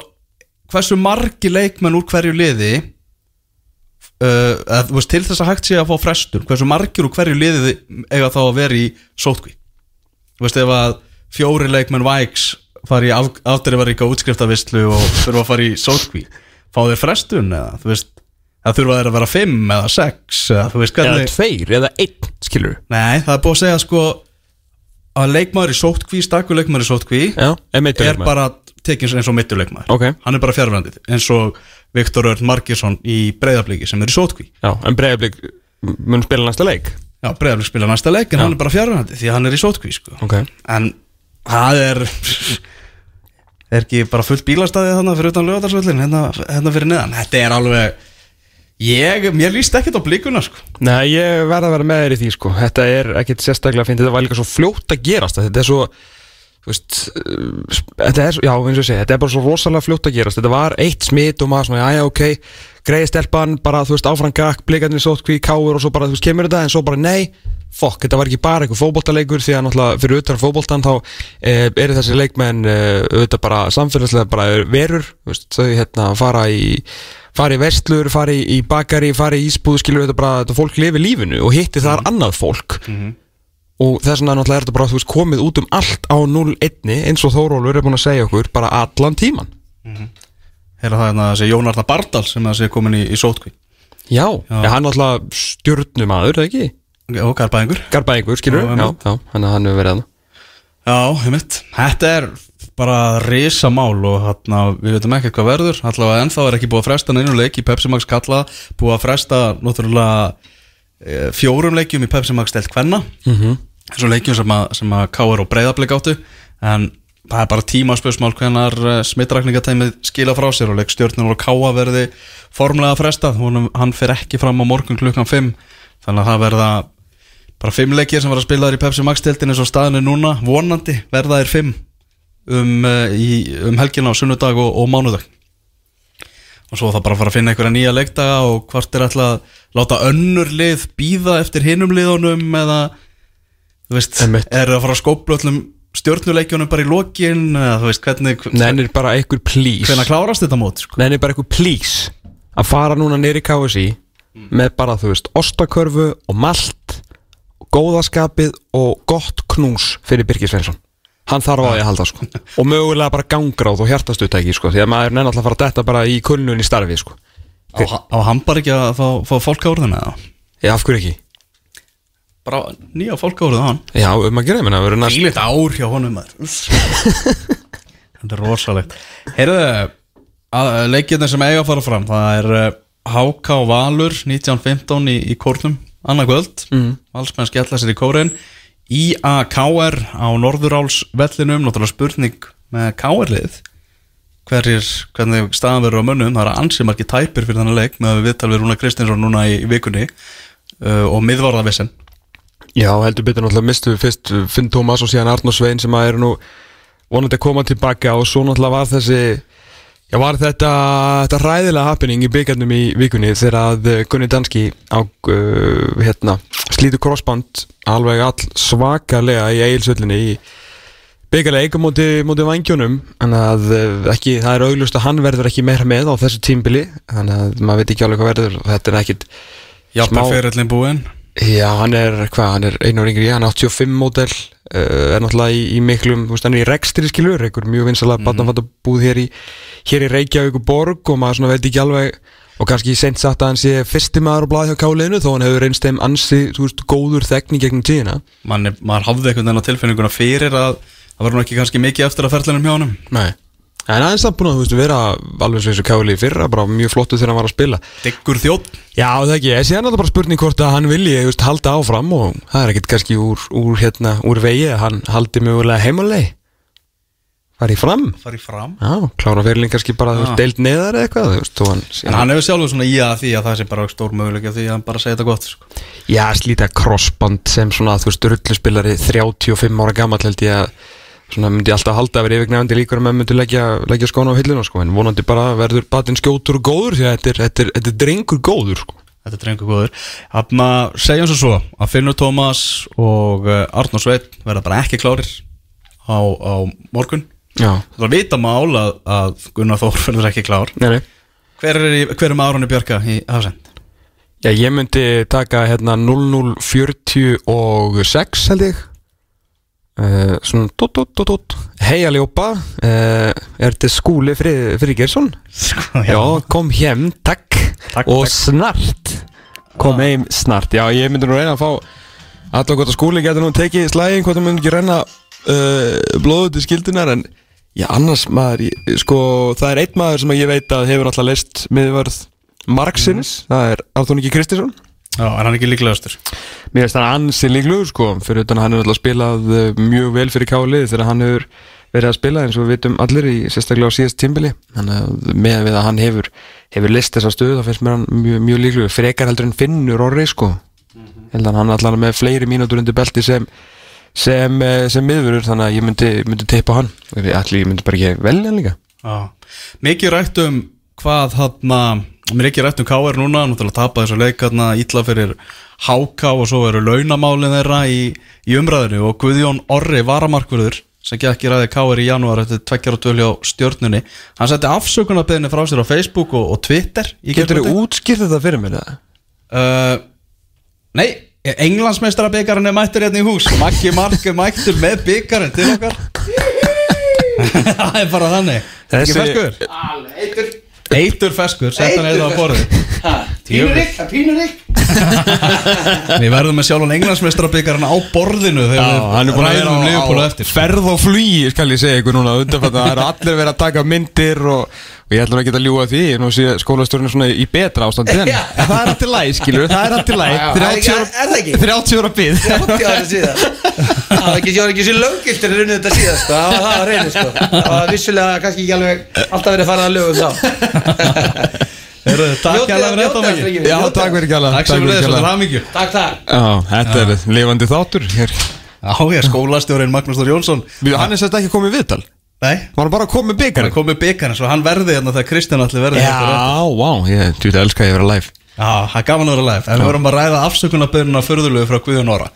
hversu margi leikmenn úr hverju liði uh, að, til þess að hægt sé að fá frestur hversu margir úr hverju liði eiga þá að vera í sótkví þú veist ef að fjóri leikmenn Vikes fari í af, afdreifaríka útskriftavislu og þurfa að fara í sótkví fá þeir frestun eða þú veist það þurfa þeir að vera fimm eða sex eða þú veist Eða hvernig tveir, eða einn, skilur. nei það er búið að segja sko að leikmaður í sótkví stakku leikmaður í sótkví Já, er bara tekins eins og mittuleikmaður Ok. hann er bara fjárverandi eins og Viktor Örn Markinsson í breyðabliki sem er í sótkví Já, en breiðablík mun spila næsta leik. já breyðablik spila næsta leik en hann er bara fjárverandi því hann er í sótkví sko Ok. en það er er ekki bara fullt bílastæði þannig fyrir utan lögadarsvöllin hérna, hérna fyrir neðan, þetta er alveg ég, mér líst ekkert á blíkuna sko. Nei, ég verð að vera með þér í því sko. Þetta er ekkit sérstaklega fint Þetta var líka svo fljótt að gerast Þetta er svo þú veist, uh, Þetta er já, eins og ég segi Þetta er bara svo rosalega fljótt að gerast. Þetta var eitt smit og maður svona, já, já, ok Greiði stelpan, bara, þú veist, áfram gakk Blikarnir sótt hví, káur og svo bara, þú veist, kemur þetta En svo bara, nei, fokk, þetta var ekki bara einhver fótboltaleikur Því að náttúrulega fyrir fara í vestlur, fara í, bakari, fara í ísbúð skilur þetta bara, þetta fólk lifi lífinu og hitti þar annað fólk. Og þess vegna náttúrulega er þetta bara þú veist, komið út um allt á 0-1 eins og Þórólur er búin að segja okkur bara allan tíman Heyra það hérna þessi Jón Arnar Bardal sem að sé komin í, í sótkví Já, já. hann náttúrulega stjórnumadur, eða ekki? og Garbaðingur Garbaðingur, skilur, Já, já, já, hann, hefur verið hann Já, ég mitt, þetta er bara risamál og hérna, við veitum ekki hvað verður allavega ennþá er ekki búið að fresta neinu leik í Pepsi Max kalla, búið að fresta náttúrulega e, fjórum leikjum í Pepsi Max stelt kvenna mm -hmm. þessu leikjum sem að, sem að K.R. og Breiðablik áttu en það er bara tímaspörsmál hvenar smittrakningatæmið skila frá sér og leikstjórnur og K.A. verði formlega frestað, Honum, hann fer ekki fram á morgun klukkan 5 þannig að það verða bara fimm leikir sem var að spila þar í Pepsi Max deltinu eins og staðinu núna, vonandi verða þær fimm um, í, um helgina á sunnudag og, og mánudag. Og svo það bara að fara að finna einhverja nýja leikdaga og hvort er alltaf að láta önnur lið býða eftir hinum liðunum eða veist, er að fara að skópla öllum stjórnuleikjunum bara í lokin eða þú veist, hvernig Nennir bara einhver please. hvernig klárast þetta mót sko? Nennir bara einhver please. Að fara núna nýri KSI með bara, þú veist, ostakörfu og malt góðaskapið og gott knús fyrir Birgir Svensson hann þarf á því að halda sko. Og mögulega bara gangráð og hjartastutæki sko því að maður er nenni alltaf að fara að detta bara í kulnun í starfi sko. Á, á hann bara ekki að fá, fá fólk á orðinu eða? Já, af hverju ekki? bara nýja fólk á orðinu á hann. Já, um að gera, menna, verður næst ár hjá honum Þetta er rosalegt. Heyrðu, leikirna sem eiga að fara fram Það er uh, HK Valur 1915 í, í kórnum Annað kvöld, mm. valsmenn skella sér í kórin IAKR á Norðuráls vellinum Náttúrulega spurning með KR-lið hverjir, hvernig staðan verður á mönnum? Það er ansið margir tæpir fyrir þannig leik með að við viðtal við Rúna Kristinsson núna í, vikunni uh, og miðvarðavissin. Já, heldur betur náttúrulega mistu við fyrst Finn Tómas og síðan Arnó Svein sem að eru nú vonandi að koma tilbaka og svo náttúrulega var þessi Já, var þetta, þetta ræðilega happening í byggarnum í vikunni þegar að uh, Gunni Danski á uh, hérna, slítu crossband alveg all svakalega í eigilsvöllinni í byggarlega eiga móti, móti vangjónum þannig að uh, ekki, það er auglust að hann verður ekki meira með á þessu tímbili þannig að maður veit ekki alveg hvað verður og þetta er ekkit Jafnvel Smá- fyrirlin búinn Já, hann er, hvað, hann er einu ári yngri, hann er 85 mótel, uh, er náttúrulega í, í miklum, þú veist, hann er í rekstri skilur, einhver mjög vinsala mm -hmm. búð hér í, hér í Reykjavík og Borg og maður svona veit ekki alveg, og kannski sent sagt að hann sé fyrsti maður á blaði hjá káliðinu þó hann hefur reynst þeim ansi, þú veist, góður þekni gegnum tíðina. Man, maður hafði veginn á tilfinninguna fyrir að það var nú ekki kannski mikið eftir að ferðlunum hjá Nei. En aðeins það búin að, þú veist, vera alveg svo eins og kálið í fyrra, bara mjög flottu þegar hann var að spila. Diggur þjótt Já, það ekki, en síðan er það bara spurning hvort að hann vilji veist, halda áfram og það er ekkert kannski úr, úr, hérna, úr vegi að hann haldi mögulega heimalegi farið fram farið fram Já, klára fyrirling kannski bara þú veist, Já. deild neðar eða eitthvað veist, hann, En hann hefur sjálfur svona í að því að það sé bara stór möguleika því að hann bara segja þetta gott sko. Já, slíta crossband sem svona, þú veist, rulluspilari 35 ára gamall held ég að svona myndi alltaf halda að vera yfirgnefandi líkur að maður myndi leggja, leggja skóna á hilluna sko, en vonandi bara verður batinn skjótur og góður því að þetta er, þetta er, þetta er drengur góður sko. Þetta er drengur góður. Þannig að segjum svo svo að Finnur Tómas og uh, Arnór Sveit verða bara ekki klárir á, á morgun. Já, Það var vita mál að, að Gunnar Þór verður ekki klár. Nei, nei. Hver er, í- er með Árunni Björka í Hafsend? Já, ég myndi taka hérna 0046 held ég uh, Svona dot, dot, dot, dot Hei aljópa uh, Er þetta skúli Frið, Friðgeirsson? Já, kom hjem, takk, Takk, Og takk. snart. Kom heim snart. Já, ég myndi nú reyna að fá Alltaf hvort að skúli. Getur nú tekið slægin Hvort það myndi ekki reyna uh, Blóðu til skildunar En já, annars maður Sko, það er einn maður sem ég veit að Hefur alltaf leist miðvörð Marksinnis, það er Ingi Kristinsson Já, er hann ekki líklegastur? Mér finnst hann ansi líklugur sko. Fyrir utan að hann hefur alltaf spilað uh, mjög vel fyrir kálið þegar hann hefur verið að spila eins og við vitum allir í sérstaklega á síðast tímbili þannig að með við að hann hefur hefur list þessa stöðu þá finnst mér hann mjög, mjög líklugur frekar heldur en finnur orri sko. Held að hann allan með fleiri mínútur undir belti sem sem, eh, sem miðurur þannig að ég myndi, myndi teipa hann. Allir ég myndi bara ekki velja líka. Já, mikið rætt um hvað hann mér er ekki rætt um KR núna, náttúrulega tapa þessu leik hann ítla fyrir HK og svo eru launamálin þeirra í, í umræðinu og Guðjón Orri varamarkverður sem gekk í ræði KR í janúar eftir tveggjar og dölja á stjörnunni hann setti afsökunarbeðinni frá sér á Facebook og, og Twitter Getur þú útskýrt þetta fyrir mér? Uh, nei, Englandsmeistara byggarinn er mættur hérna í hús. Maggi Mark er mættur með byggarinn til okkar. Það er bara þannig. Þessi... Ekki? Alveg, eitur Eitur feskur, sett hann eða á borðið Pínurik, það pínurik Við verðum með sjálfan Englandsmeistara byggarinn á borðinu þegar hann er búin að vera ræðum á, Liverpool á eftir. ferð og flugi skal ég segja ykkur núna það eru allir verið að taka myndir og, og ég ætlum ekki að ljúga því. Nú sé skólastjórnir svona í betra ástandi en það er alltaf læg, skilur, það er alltaf læg Já, já, er ekki- er það ekki? 30 ára bið. 30 ára síðan. Það var ekki, sér löggiltur að runna þetta síðan sko. Það var það að reyna sko. Það var vissulega kannski ekki alveg alltaf verið að fara að lögum þá Heyrðu, Takk hérlega fyrir þetta minn, Já, takk fyrir kjalla Takk sem við þetta er hamingju. Takk, takk. Já, þetta er lifandi þáttur hér. Já, ég skólastjórin Magnús Þór Jónsson. Við, hann er sérst ekki komið í viðtal. Nei, Var hann bara að koma með hann byggarinn? kom með byggarinn svo hann verði hérna þegar Kristján allir verði hérna. Já, vá, ég tjúti elska að ég vera live. Já, það er gaman að vera live. En við vorum að ræða afsökunarbyrjuna förðulegu frá Guðjón Orra.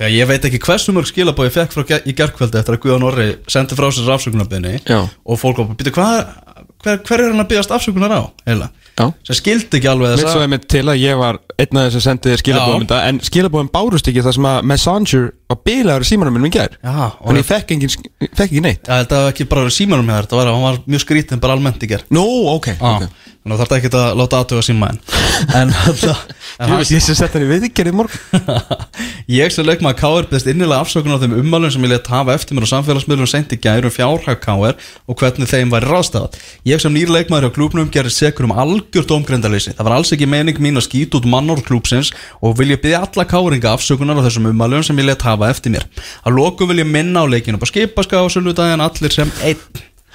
Þegar ég veit ekki hversu mörg skilabóð ég fekk í gerkvöldi eftir að Guðjón Orri sendi frá sér afsökunarbyrjunni. Og fólk var bara, býta, hvað, hver, hver er hann að byggast afsökunar á, heila? Já. Sem skildi ekki alveg Mitt svo þess er mitt til að ég var einn af þess að sendi þér skilabóðum þetta En skilabóðum bárust ekki það sem að Messenger var bilaður í símanum minn minn gær. Já, og Þannig ég fekk, engin, fekk ekki neitt. Já, þetta var ekki bara símanum með þetta var, hann var mjög skrítinn bara almennt í ger Nú, ok, Já, ok að þarf ekki að láta aðtöga síma en En þetta Ég sem sett henni við ekki í morgun Ég sem leikmaður K.R. beðist innilega afsökun á þeim ummælum sem ég let hafa eftir mér á samfélagsmiðlum seint í gærum fjárhag K.R. og hvernig þeim væri ráðstafað. Ég sem nýr leikmaður hjá klúbnum gerir sekur um algjört ómgrendaleysi. Það var alls ekki mening mín að skýta út mannor klúbsins og vil ég byggja alla K.R.inga afsökunar á þessum ummælum sem ég let hafa eftir mér. Að loku vil ég minna á leikinu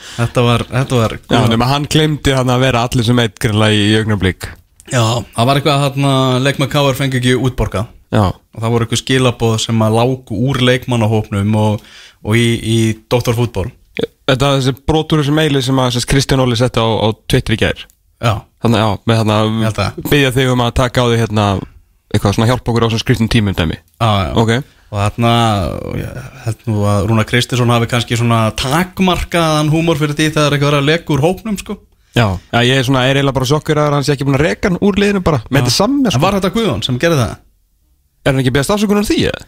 sem. Þetta var, þetta var Já, nema hann glemdi hann að vera allir sem eitt greinlega í augnablík Já, það var eitthvað að leikmann Káar fengi ekki útborgað. Já, og það voru eitthvað skilabóð sem að lágu úr leikmannahópnum og, og í, í doktorfútból þetta er þessi brotur þessi meili sem að sem Kristján Óli setti á, á Twitter í gær. Já, Þannig, já, með þannig að byggja þig um að taka á því hérna eitthvað svona hjálpa okkur á svona skriftum tímum dæmi? Já, já. Ok, og þarna held nú að Rúna Kristinsson hafi kannski svona takmarkaðan húmor fyrir því eitthvað er að leka úr hópnum sko. Já, já ég er svona, er eiginlega bara sjokkur að hann sé ekki búin að reka hann úr liðinu bara með þetta samme En sko. var þetta Guðjón sem gerði það? Er hann ekki beðast afsökunar því eða?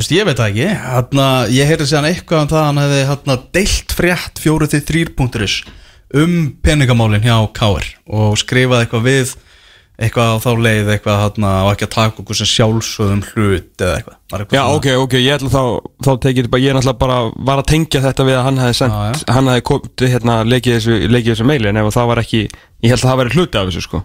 Vist, ég veit það ekki, hérna, ég heyrði sér hann eitthvað um það að hann hefði hérna, deilt frétt fjóru til þrýr.is um peningamálin hjá Káir og skrifaði eitthvað við eitthvað á þá leið eitthvað hérna, og ekki að taka okkur sem sjálfsögðum hlut eða eitthvað. Eitthvað Já, svona- ok, ok, ég ætla þá, þá tekið þetta ég er náttúrulega bara var að tengja þetta við að hann hefði sendt, Já, já. hann hefði komið, hérna, leikið þessu, leikið þessu meili, en ef það var ekki, ég held að það væri hluti af þessu, sko.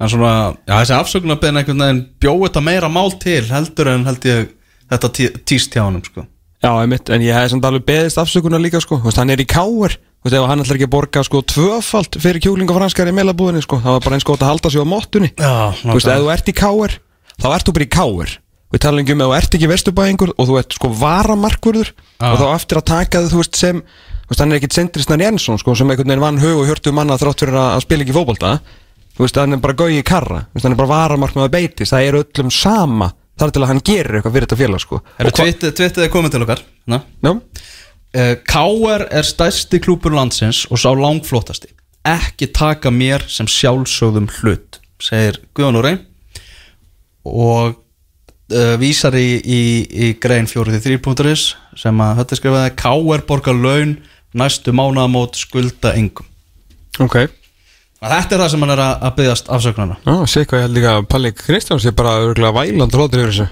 En svona, já þessi afsökunarbeðin einhvern veginn bjóð þetta meira mál til heldur en held ég þetta tí- tíst hjá honum sko. Já, einmitt, en ég hefði samt alveg beðist afsökunar líka, sko, hann er í káir, þú veist, ef hann ætlar ekki að borga, sko, tvöfalt fyrir kjúling og franskar í meilabúðinni, sko, það var bara eins gott að halda sig á mottunni. Já, Þú veist, ef þú ert í káir, þá ert þú bara í káir. Við ekki um ef þú ert ekki vesturbæðingur og þú ert sko varamarkvörður og þá eftir að taka þau, þú veist, sem þú veist, hann er ekkit sendrisnar Jensson, sko, sem einhvern veginn vann hug og hjörtu manna þrátt fyrir að, spila ekki fótbolta þú veist, hann er bara gauði í karra þú veist, hann er bara varamarkvörð að beitis, það er öllum sama þar til að hann gerir eitthvað fyrir þetta félag, sko hva- tvittið er komið til okkar Na? Já, uh, KR er stærsti klúpur landsins og sá langflótasti ekki taka mér sem sjálfsögðum hlut segir Guðan Úrei og uh, vísar í, í, í grein 43.is sem að þetta skrifaði KR borgar laun næstu mánaðamót skulda engum. Ok. Þetta er það sem hann er að, byggast afsökunarna Já, sé hvað ég held líka að Palli Kristjáns er bara örgulega væland hlóttir yfir þessu.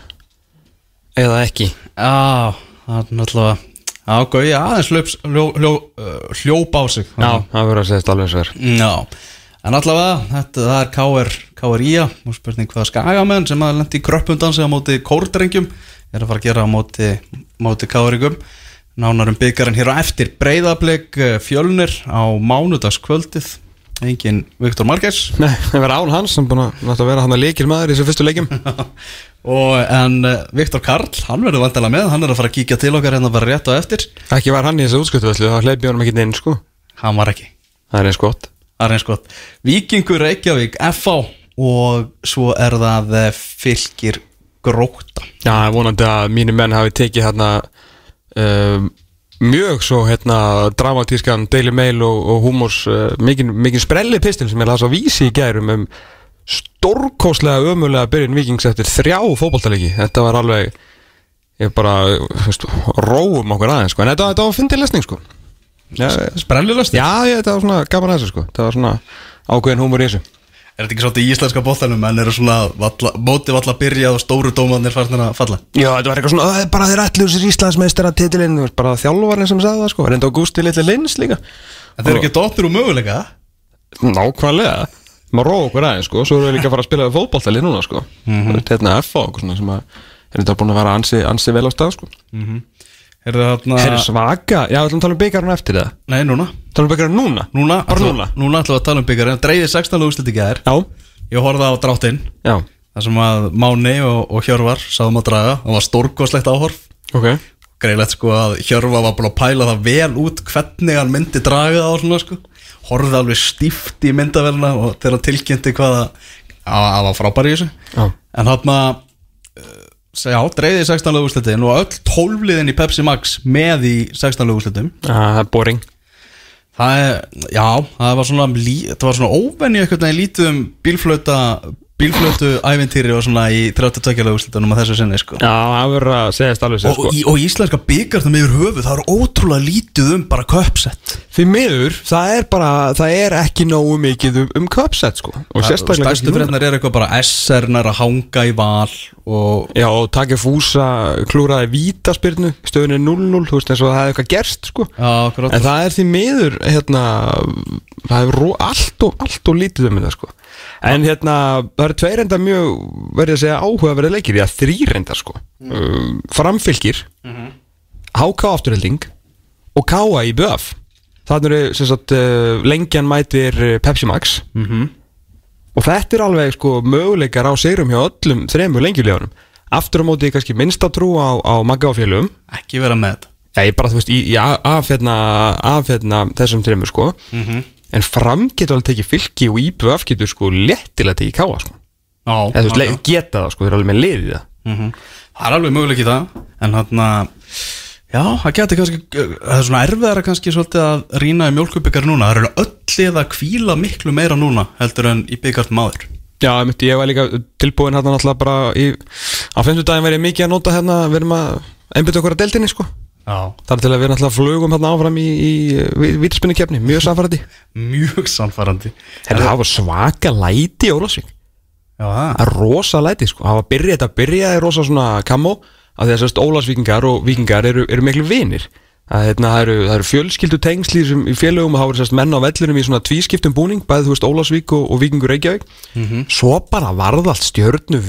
Eða ekki? Já, það er náttúrulega Já, gauði aðeins hljóps, hljó, hljó, uh, hljóp á sig. Já, það verður að segja alveg eins og er. Já, en allavega þetta, það er KR, KR IA og spurning hvað skagamenn sem að lendi í kröppundansi á móti kórdrengjum er að fara að gera á móti, móti KR-ingum nánar um byggarinn hér á eftir. Breyðablik fjölnir á mánudagskvöldið engin Viktor Marquez Nei, það verður án hans sem búin að vera hann að leikir maður í þessu fyrstu leikjum. Og en uh, Viktor Karl, hann verður vantilega með hann er að fara að kíkja til okkar hérna bara rétt á eftir. Ekki var hann í þessu útskjölduvöldu, þá hleypi honum ekki inn sko. Hann var ekki. Það er eins gott. Er eins gott. Víkingur Reykjavík, FH og svo er það eh, fylgir gróta Já, vonandi að mínu menn hafi tekið hérna um, mjög svo hérna dramatískan Daily Mail og, og Humors uh, mikinn mikinn sprelli pistil sem ég las á vísi í gærum um stórkóslega ömulega byrjun vikings eftir þrjá fótboltalegi þetta var alveg ég bara, veist, róum okkur aðeins sko. en þetta, þetta var fyndið lesning sko. Já, Sprellilöst já, ég, þetta var svona gaman að þessu sko. Þetta var svona ákveðin húmur í þessu Er þetta ekki svolítið í íslenska bóttanum en eru svona valla, mótið valla að byrja og stóru dómanir farnir að falla. Já, þetta var eitthvað svona, "Ö, bara þeir ætlu sér Íslandsmeistara titilinn, bara þjálfarinn sem sagði það sko, reynda Augusti litli lins líka. En þeir eru ekki dóttir úr möguleika? Nákvæmlega. Maður róa okkur aðeins sko, svo erum við líka að fara að spila við fótballtali núna sko, mm -hmm. hérna F og svona sem að er þetta búin að vera ansi, ansi vel á stað sko Er það þarna Herri svaka, já, við ætlum að tala um byggarinn eftir það. Nei, núna. Tala um byggarinn núna? Núna, Bara núna? Núna ætlum við að tala um byggar En dreigði 16 úrslit í gær. Já, Ég horfði á dráttinn. Já, þar sem að Máni og, og Hjörvar sáðum að draga. Það var stórkoslegt áhorf. Ok. Greilegt sko að Hjörvar var búin að pæla það vel út Hvernig hann myndi draga það og svona sko. Horfði alveg stíft í myndavelna Og þegar hann tilkynnti hvað að Það í þessu Já, Já, dreiði 16 lögúslitin og öll 12 liðin í Pepsi Max með í 16 lögúslitum Já, það er boring. Það er, já, það var svona svona óvenju eitthvað lítið um bílflöta bílflötu ævintýri og svona í 32 lögúslitunum á þessu sinni sko. Já, það verður að segjast alveg sér og, sko. í, og íslenska byggartum yfir höfuð það er ótrúlega lítið um bara köpsett Því miður, það er bara, það er ekki nógu mikið um, um köpsett sko. Og sérstaklega Stærstu núna. frétnar er eitthvað bara SR-nar að hanga í val og Já, og takja fúsa klúraði vítaspyrnu stöðunni 0-0, þú veist eins og það hefði eitthvað gerst sko. Já, En það er því miður hérna, það er allt, og, allt og lítið um þetta sko. En hérna, það eru tveir enda mjög, verði að segja áhuga verið leikir, já þrýr enda sko. Mm. Framfylgir, HK afturhelding og KA í BF Þannig eru sem sagt uh, lengjan mætir uh, Pepsi Max. Mhm. og þetta er alveg sko möguleikar á sigrum hjá öllum þremur lengjulíðunum aftur á móti kannski minnsta trú á, á magga og félugum Ekki vera með Já, ég bara, þú veist, í, í a- af, hérna, þessum þreymur, sko. En fram getur alveg tekið fylki og íbjöf getur sko léttilega tekið káa, sko Eða, veist, já, geta það, sko, þeir eru alveg með liðið það. Mhm. Það er alveg möguleik í það En hann að Já, það getur kannski Það er svona erfiðara kannski svolítið að rýna í mjólkubikar núna. Það eru öll að kvíla miklu meira núna heldur en í byggart maður Já, ég myndi, ég var líka tilbúin hérna náttúrulega bara í Á fimmtudaginn verið mikið að nota hérna, við erum að einbytta okkur að deildinni, sko. Já. Það er til að við náttúrulega flugum hérna áfram í, í vítaspinni kefni, mjög samfærandi Mjög sannfærandi. Herra, það var svaka læti í Ólafsvík. Já, það er rosa læti sko. Það var byrjað, þetta byrjaði rosa svona kamó að því að sérst Ólafsvíkingar og vikingar eru, eru miklu vinir. Að hérna, það eru, það eru fjölskyldu tengsli sem í félögum og það voru sérst menn á vellurum í svona tvískiptum búning bæði þú veist Ólafsvík og, og Víkingur Reykjavík. Svo bara varð allt stjörnu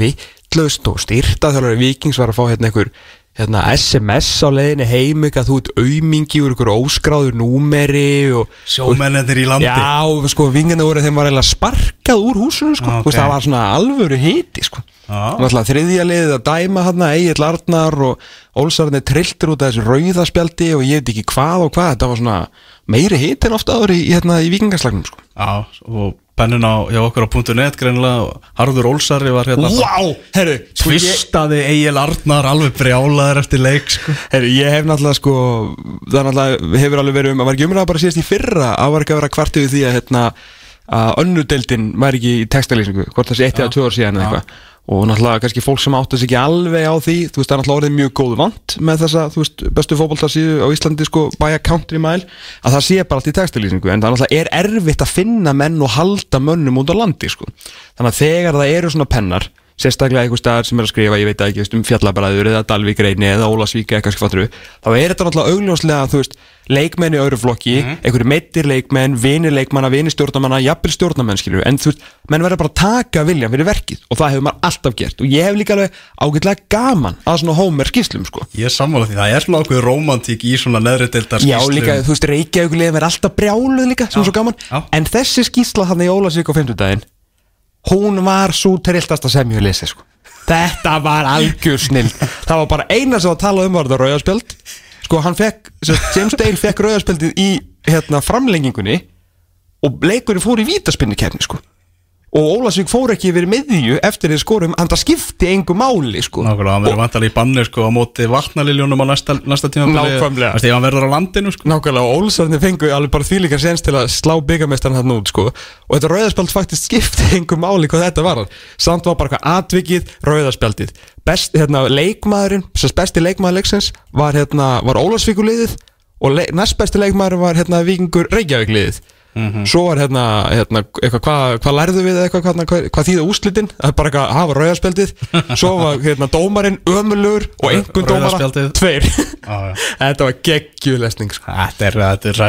vittlust og styrta þjálfari Víkings var að fá hérna einhver hérna, SMS á leiðinni heim eitthvað þú ert aumingi úr einhver óskráður númeri og Sjómennir í landi. Já, sko, vingarnir voru þeim var eiginlega sparkað úr húsinu, sko, Ah, þú veist, ok. það var svona alvöru hiti, sko. Náttúrulega þriðja liðið að dæma hann Egil Arnar og Ólsarni trilltir út af þessu rauðaspjaldi og ég veit ekki hvað og hvað, þetta var svona meiri hiti en ofta áður í, hérna, í vikingarslagnum, sko. Já, og pennin á, hjá okkur á .net greinilega, Harður Ólsari var hérna. Vá, herru, sko, Tvistaði Egil Arnar alveg brjálaður eftir leik sko. herru, ég hef náttúrulega, sko það er náttúrulega, hefur alveg verið um að var ekki umræða bara síðast í fyrra, að var ekki að vera kvartu við því að, hérna, að önnudeldin var ekki í textalýsingu, hvort það sé eitt eða tvö ár síðan eða eitthvað og náttúrulega kannski fólk sem átti sig ekki alveg á því þú veist, það er náttúrulega orðið mjög góð vant með þessa, veist, bestu fótboltarsíðu á Íslandi sko, by a country mile, að það sé bara allt í textalýsingu, en það náttúrulega er erfitt að finna menn og halda mönnum út á landi sko. þannig að þegar það eru svona pennar sérstaklega einhver staðar sem er að skrifa, ég veit ekki, um fjallabræður eða Dalvík reyni eða Ólasvík eða eitthvað skvatru þá er þetta náttúrulega augljóslega, þú veist leikmenn í öðru flokki, einhverju meittir leikmenn vinir leikmanna, vinir stjórnamanna jafnvel stjórnamenn, skilur, en þú veist menn verður bara að taka viljan fyrir verkið og það hefur maður alltaf gert. Og ég hef líka alveg ágætlega gaman að svona Homer skýslum, sko. Ég er sammála því, það er svona ákveð romantík í svona neðri deildar Já, líka, þú veist, Reykjavíkulegum er alltaf brjáluð líka, sem er svo gaman. já. En þessi skýsla þannig í Ólasvík á 50 Hún var svo trilltasta sem ég lesi, sko. Þetta var algjör snill Það var bara eina sem að tala um var það rauðarspjöld Sko, hann fekk, James Dale fekk rauðarspjöldið í, hérna, framlengingunni Og leikurinn fór í vítaspinni kefni, sko Og Ólasvík fór ekki yfir miðju eftir því skorum En það skipti engu máli, sko. Nákvæmlega, hann verður vantarlega í banni sko á móti vatnaliljónum á næsta, næsta tíma Nákvæmlega. Þannig að hann verður á landinu sko. Nákvæmlega, og Ólsarni fengu alveg bara þvílíkar sens til að slá byggamestarinn hann út, sko. Og þetta rauðarspjald faktisk skipti einhver máli hvað þetta var. Samt var bara hvað atvikið, rauðarspjaldið Best, hérna, leikmaðurinn, sem besti leikmaður leiksins Var, hérna, var Ólarsvíkuliðið Og le Víkingur Reykjavíkliðið Svo var, hérna, hérna eitthvað, hvað hva lærðu við eitthvað, hvað, hvað, hvað þýða úslitin Það er bara eitthvað að hafa rauðarspjaldið Svo var, hérna, dómarinn ömulur Og einhver dómara, tveir. Já. Þetta var geggjulesning, sko. Þetta er, er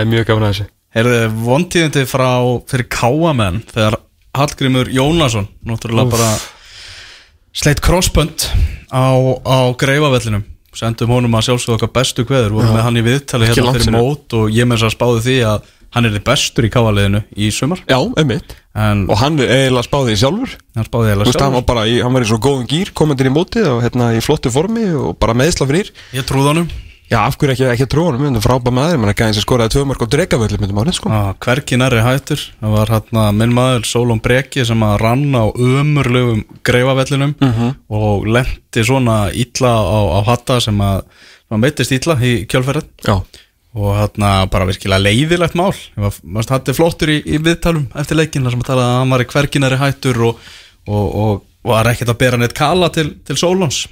er mjög gaman að þessu. Heyrðu, vontíðindi frá fyrir káamenn þegar Hallgrímur Jónasson náttúrulega bara sleitt crossbönd á, á greifavellinum sendum honum að sjálfsögðu okkar bestu kveður. Vorum með hann í viðtali hérna fyrir mót og ég með þess að spáði því að hann er þið bestur í káaliðinu í sumar. Já, einmitt. En Og hann er eiginlega spáði í sjálfur. Hann spáði eiginlega veist, hann sjálfur. var bara í, hann var í svo góðum gýr komendur í mótið og hérna í flottu formi og bara meðsla fyrir. Ég trúð honum. Já, af hverju ekki, ekki að hann, myndum frábæð maður. Mann ekki aðeins að skoraði tvö mörg á dregavöldu myndum árið, sko. Að hverki nærri hættur. Það var hérna minn maður Sólón Breki sem að rann á ömurlegum greifavellinum Mhm. og lendi svona illa á, á hatta sem að, sem að meittist illa í kjölferðin Já, og hérna bara virkilega leiðilegt mál. Maður hætti flottur í, í viðtalum eftir leikin þar sem að tala að hann var í hverginari hættur og, og, og var ekkert að bera neitt kala til, til Sólons.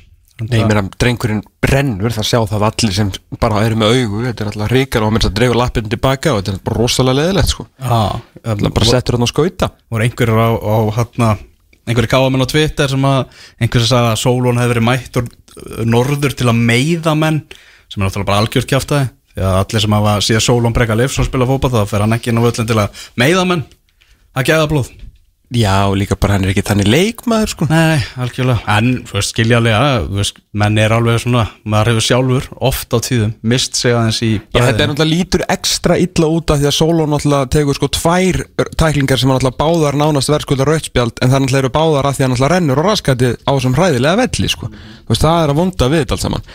Nei, ég meina, drengurinn brennur, það sjá það allir sem bara eru með augu, þetta er alltaf ríkar og minnst að dreifa lappinu tilbaka og þetta er bara rosalega leðilegt, sko. Það bara settur hann á skauta. voru einhverjur á, á hérna einhverjur káamenn á Twitter sem að einhverjur sagði að Sólón hefði verið mættur norður til að meiða menn sem er náttúrulega bara algjört kjaftaði því að allir sem hafa síðan Sólón breka Leifsson spila fótball þá fer hann ekki inn á völlin til að meiða menn. Að geða blóð. Já, líka bara hann er ekki þannig leikmaður sko. Nei, algjörlega. En, veist, veist, menn er alveg svona Maður hefur sjálfur, oft á tíðum Mist sig aðeins í Já, þetta er náttúrulega lítur ekstra illa út af því að Solo náttúrulega tegur sko tvær tæklingar sem náttúrulega báðar nánast verðskulda rautspjald en það náttúrulega eru báðar af því að náttúrulega rennur og raskati á þessum hræðilega velli sko. Veist, það er að vonda við þetta allt saman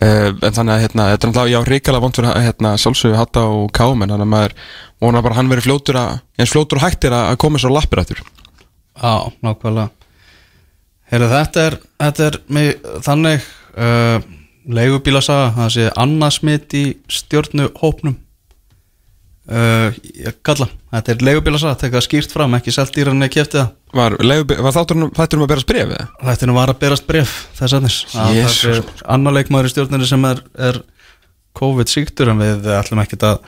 en þannig að hérna, þetta er náttúrulega já, ríkala vond fyrir hérna, sjálfsögu hatta og kámen þannig að maður vonar bara að hann veri fljótur að, eins fljótur og hættir að koma svo lappir aftur. Já, nákvæmlega. Heyrðu, þetta er, þetta er mig, þannig uh, leigubílasaga, það sé annarsmitt í stjórnuhópnum uh, kalla. Þetta er leigubílasaga, tekka skýrt fram ekki selt dýran eða kefti það. Var, leigubi- var þátturinn þætturum að berast bref? Þættinu var að berast bref þess aðeins að Jesús. það er annar leikmaður í stjórninu sem er, er COVID-síktur en við ætlum ekkert að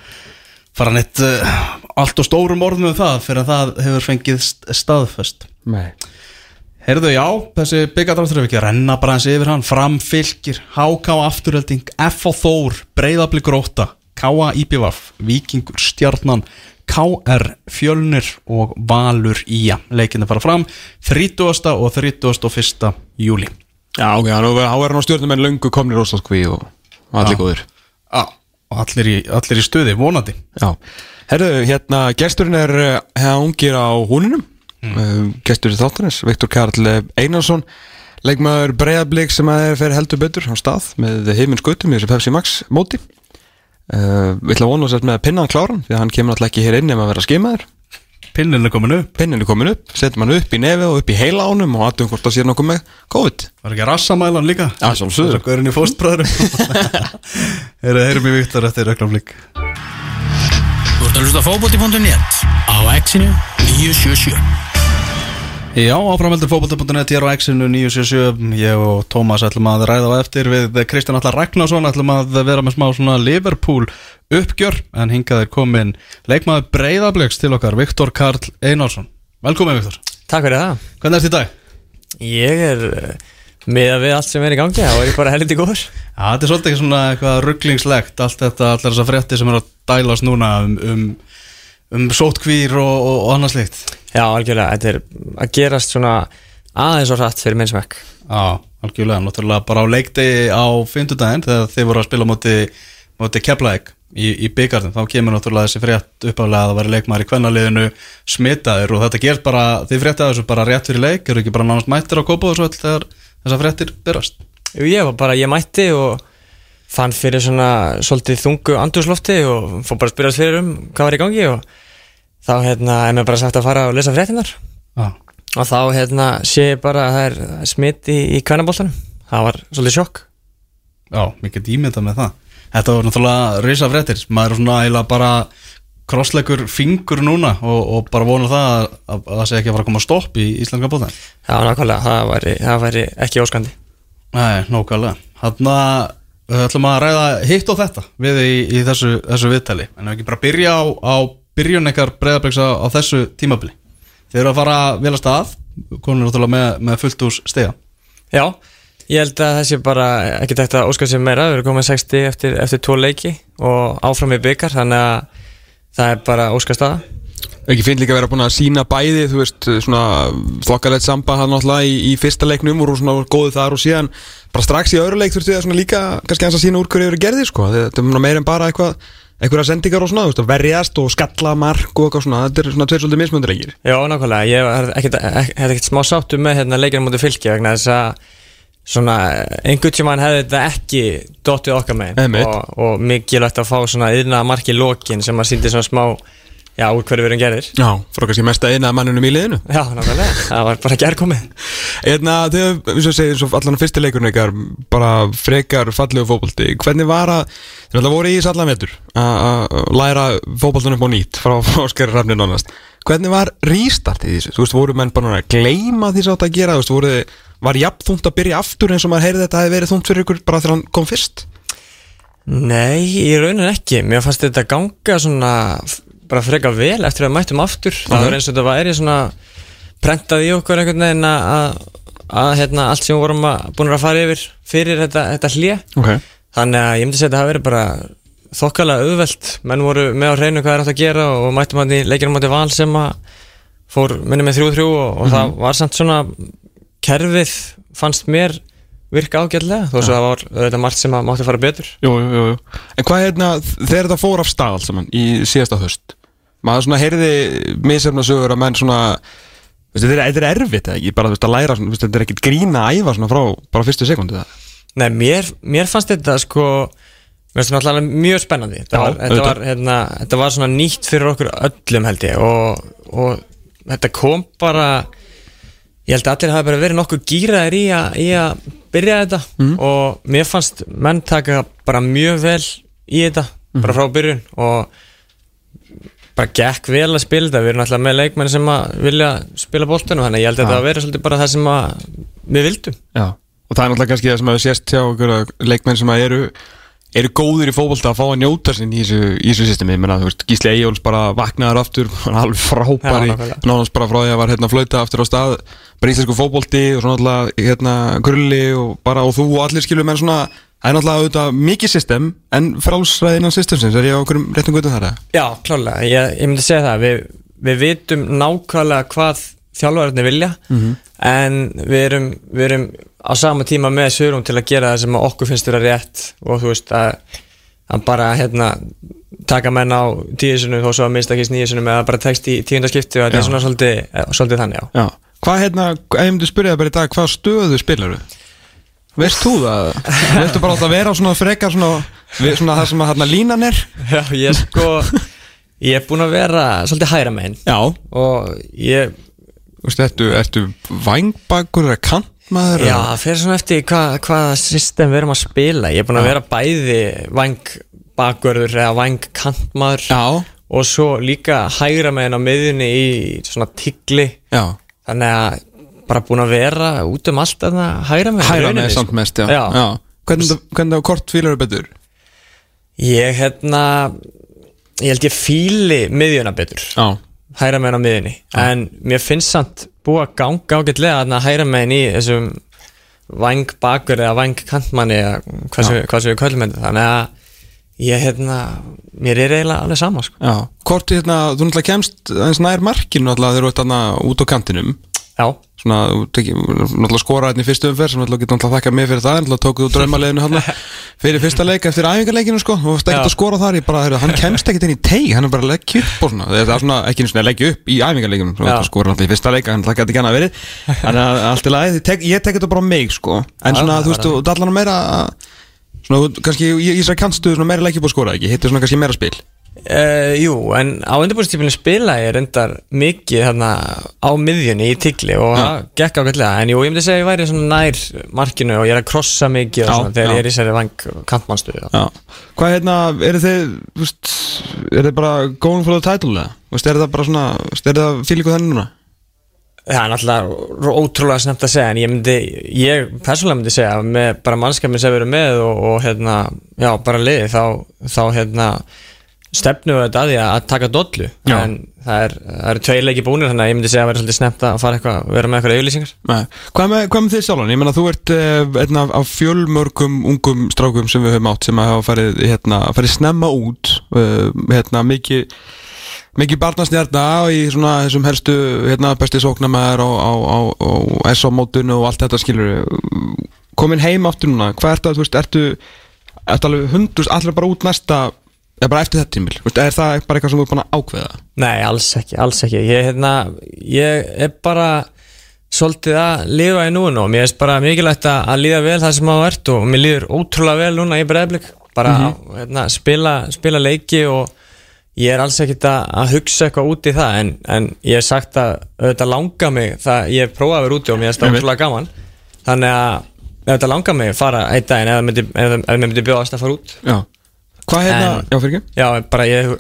fara neitt uh, allt og stórum orðum um það fyrir að það hefur fengið st- staðfest. Nei. Heyrðu, já, þessi byggadráttur ef ekki að renna bara eins yfir hann Framfylgir, HK afturhelding F og Þór, Breiðabli gróta K.A. IPVAF, Víkingur Stjarnan, KR Fjölnir og Valur Ía Leikinni fara fram 30. og 31. júli Já, ok, hann er á stjórnum en löngu komnir óstáðskví og allir Já. góðir Já, og allir í, allir í stuði, vonandi Já, herru, hérna gesturinn er hefða ungir á húninum mm. gestur í þáttanins, Viktor Karl Einarsson leikmaður Breiðablík sem að er fyrir heldur betur á stað með heiminn skutum í þessu Pepsi Max móti uh, við ætlum að vona sér með pinnaðan kláran því að hann kemur alltaf ekki hér inn ef að vera skimaður. Pinnin er komin upp, pinnin er komin upp, setjum hann upp í nefi og upp í heila ánum og aðtum hvort það sé nokkuð með COVID. Var ekki rassamælan líka? Já, sjálfsögðu. Þess að gaurin í fóstbræðurum Heyrðu, heyrum í Viktor eftir reklaflík Þú ert að hlusta á fótbolti.net á exinu 977 Já, áframheldur fókbalta.net hér á X-inu 977 Ég og Tómas ætlum að ræða á eftir við Kristján Allar Ragnarsson ætlum að vera með smá svona Liverpool uppgjör en hingað er komin leikmaður breyðabliks til okkar Viktor Karl Einarsson. Velkomin Viktor, Takk fyrir það. Hvernig ert í dag? Ég er uh, með að við allt sem er í gangi þá er ég bara helviti góður. Já, þetta er svolítið ekki svona eitthvað rugglingslegt allt þetta, allar þessar frétti sem er að dælast núna um, um, um sótkvír og, og, og annað slikt Já, algjörlega, þetta er að gerast svona aðeins og hratt fyrir minnsmæk Já, algjörlega, náttúrulega bara á leikdegi á fimmtudaginn þegar þið voru að spila móti, móti Keflæk í, í byggarnum, þá kemur náttúrulega þessi frétt uppálega að leikmaður í kvennaliðinu smitaður og þetta gerst bara, þið fréttið þessu bara rétt fyrir leik, eru ekki bara nánast mættir á kópa og svo þegar þessar fréttir berast? Jú, ég var bara, ég mætti og fann fyrir svona svolítið þungu andurslofti og fór bara að spyrjast fyrir um hvað var í gangi og þá hérna er mér bara sagt að fara og lesa fréttinar Já, og þá hérna sé ég bara að það er smitt í, í kvennaboltanum. Það var svolítið sjokk. Já, mikið ímynda með það. Þetta var náttúrulega risa fréttir. Maður er svona eiginlega bara krossleikur fingur núna og, og bara vona það að, að, að það sé ekki að fara að koma stopp í Íslandska bóðan Já, nákvæmlega, það væri, það væri ekki óskandi. Nei, nákvæmlega. Þannig að við ætlum að ræða hitt og þetta við í, í þessu, þessu viðtali. En ef ekki bara byrja á, á byrjun ekkar breyðarbleiksa á þessu tímabili. Þeir eru að fara vel að stað konur náttúrulega með, með fullt ús stiga. Já, ég held að það sé bara ekki tækt að óska sér meira, við erum komið 60 eftir, eftir tvo leiki og áfram í byggar þannig að það er bara óska staða. Ekki finn líka að vera búin að sína bæði þú veist, svona þokkalegt samba hann náttúrulega í, í fyrsta leiknum og svona góðu þar og síðan bara strax í öðru leik þurfti það svona líka kannski að sína úr hverju eru gerði sko. Þetta er meira en bara eitthvað einhverja sendingar og svona, veist, verjast og skalla mark og eitthvað svona, þetta er svona tveir svolítið mismöndur leikir Já, nákvæmlega, ég hef ekkert, ekkert smá sáttu með hérna, leikinu mútið fylki vegna þess að svona einhvern tíma hefði þetta ekki dottið okkar Einmitt. og, og mikilvægt að fá svona yðna marki lokin sem að síndi svona smá já, úr hverju við erum gerðir. Já, frá kannski mesta eina mannunum í liðinu. Já, nákvæmlega, það var bara gerðkomið Eðna, þegar, eins og segir, allan fyrsti leikurinn ykkar bara frekar fallegu fótbolti hvernig var að, þeir alltaf voru í þess allan vetur að að læra fótboltunum upp á nýtt frá Óskari Rafni nánast. Hvernig var rístartið í þessu, þú veist, voru menn bara að gleyma því sátt að gera, þú veist, voru þið var jafn þungt að byrja aftur eins og maður heyrði þetta fyrst? Nei, í raunin ekki. Mér fannst þetta ganga svona bara frekar vel eftir að mættum aftur. Það var eins og þetta væri svona prentað í okkur einhvern veginn að, að, að hérna, allt sem við vorum að, búin að fara yfir fyrir þetta, þetta hlje okay. þannig að ég myndi segja að það hafi verið bara þokkalega auðvelt. Menn voru með á hreinu hvað er átt að gera og mættum í leikinu mátti val sem að fór minni með 3-3 og, og það var samt svona kerfið fannst mér virka ágætlega þó svo það var þetta margt sem að mátti fara betur. Jú, jú, jú. En hvað hérna, þegar þetta fór af stað allt saman í síðasta höst maður svona heyrði misefna sögur að menn svona þetta er, er erfitt eða ekki, bara þú veist að læra svona, veistu, þetta er ekkit grína að æfa svona frá bara fyrstu sekundi það Nei, mér, mér fannst þetta sko náttúrulega mjög spennandi. Þetta, Já, var, þetta, var, hérna, þetta var svona nýtt fyrir okkur öllum held ég og, og þetta kom bara ég held að allir hafi bara verið nokkuð gýraðir í, í að byrja þetta. Mhm. og mér fannst menn taka bara mjög vel í þetta Mhm. bara frá byrjun. Og bara gekk vel að spila þetta. Við erum alltaf með leikmenn sem að vilja spila boltinu þannig að ég held að þetta að vera svolítið bara það sem við vildum. Já, og það er náttúrulega kannski það sem hefur sést hjá okkur leikmenn sem að eru eru góðir í fótbolta að fá að njóta sín í þessu, í þessu systemi, menna, þú veist, Gísli Eyjóls bara vaknaður aftur, alveg frábæri nánast bara frá því að var hérna flauta aftur á stað, bara íslensku fótbolti og svona náttúrulega hérna krulli og bara og þú og allir skilur menn svona það er náttúrulega auðvitað mikið system en frálsræði innan systemsins, er ég á okkur réttum gutum þar? Já, klálega, ég, ég myndi segja það. Við, við vitum nákvæmlega hvað þjálfararnir vilja en við erum, við erum á sama tíma með sögurum til að gera það sem að okkur finnst vera rétt og þú veist að, að bara hérna taka menn á tíusunum og svo að mista ekki nýjusunum eða bara text í tíundaskipti og þetta er svona svolítið, eh, svolítið þannig já. Já, hvað hérna, ef ég myndi spyrja það bara í dag, hvað stöðu spilar þú? Veist þú það? Veistu bara alltaf vera á svona frekar svona, svona það sem að hérna línan er? já, ég sko ég er búinn að vera svolítið hæra megin Já og ég Veistu, ertu, ertu vangbakur eða kantmaður? Já, það fyrir svona eftir hvað, hvaða system við erum að spila. Ég er búinn að vera bæði vang bakvörður eða vang kantmaður Já, og svo líka hægra meginn á miðjunni í svona tigli. Já. Þannig að bara búinn að vera út um allt þarna hægra meginn í Hæra rauninni, með sko. samt mest, já, Já. Það- hvernig það kort fílar er betur? Ég hérna ég held ég fíli miðjuna betur. Já hæra meginn á miðjunni. En mér finnst samt búið að ganga ágætlega þarna hæra meginn í þessum vang bakur eða vang kantmanni eða hvað sem, hvað sem við köllum þetta. Þannig að ég hérna mér er eiginlega alveg sama sko. Hvort hérna, þú náttúrulega kemst aðeins nær markinu náttúrulega þegar þú ert út á kantinum. Já, Svona, þú tekir, náttúrulega skora hérna í fyrstu umferð sem náttúrulega getur náttúrulega þakkað mig fyrir það náttúrulega tókuð þú draumaleginu hann fyrir fyrsta leik eftir æfingarleikinu sko. Og Já. að skora þar ég bara, heyrðu, hann kemst ekkert inn í teig hann er bara að leggja upp og svona. Það er svona ekki eins og leggja upp í æfingarleikinu skora náttúrulega í fyrsta leik hann það gæti ekki hann að verið að allt í lagi, tek, ég tek þetta bara mig sko. En svona, þú veist, dallar hann meira svona, kannski í í þessari kantstuðu uh, jú en á undirbúrstífinu spila ég reyndar mikið þarna á miðjunni í tigli og það gekk ágætlega en jú, ég myndi segja að ég væri svona nær markinu og ég er að krossa mikið Já, svona, þegar já. ég er í sér vang kantmannstöðu. Hvað hérna, eru þið, veist, er þið bara going for the title veist, er það bara svona, veist, er það fílíku þenni núna? Það er náttúrulega ótrúlega snemt að segja en ég myndi, ég persónulega myndi segja með bara mannskapin sem við erum með og, og hérna, já, bara liði þá, þá hérna stefnum við þetta að því að taka dollu Já. en það er, það eru tvei leiki búnir þannig að ég myndi segja að vera svolítið snemt að fara eitthvað, vera með eitthvað auðlýsingar. Hvað með, hvað með þið sjálfan? Ég meina, þú ert uh, einn af, af fjölmörgum ungum strákum sem við höfum átt sem að hafa farið, hérna, farið snemma út, uh, hérna, mikið, mikið barnasnjarna í svona þessum helstu, hérna, besti sóknamaður á, á, á, á SO-mótunu og allt þetta skilur. Komin heim aftur núna, hvað ertu að, þú veist, ertu, ertu alveg hundust, allir bara út næsta, eða bara eftir þetta tímil, veist, er það bara eitthvað sem þú er búin að ákveða? Nei, alls ekki, alls ekki ég, hérna, ég er bara svolítið að lifa í núin og mér er bara mikilvægt að, að líða vel það sem á ert og mér líður ótrúlega vel núna í breyðblik bara hérna, spila, spila leiki og ég er alls ekkit að, að hugsa eitthvað út í það en, en ég hef sagt að auðvitað langa mig það ég hef prófað að vera úti og mér er þetta Einmitt. ótrúlega gaman þannig að þetta langar mig að fara einn daginn ef mér myndi bjóðast að fara út Já. Hvað hérna, En- já, fyrir ekki? Já, bara ég,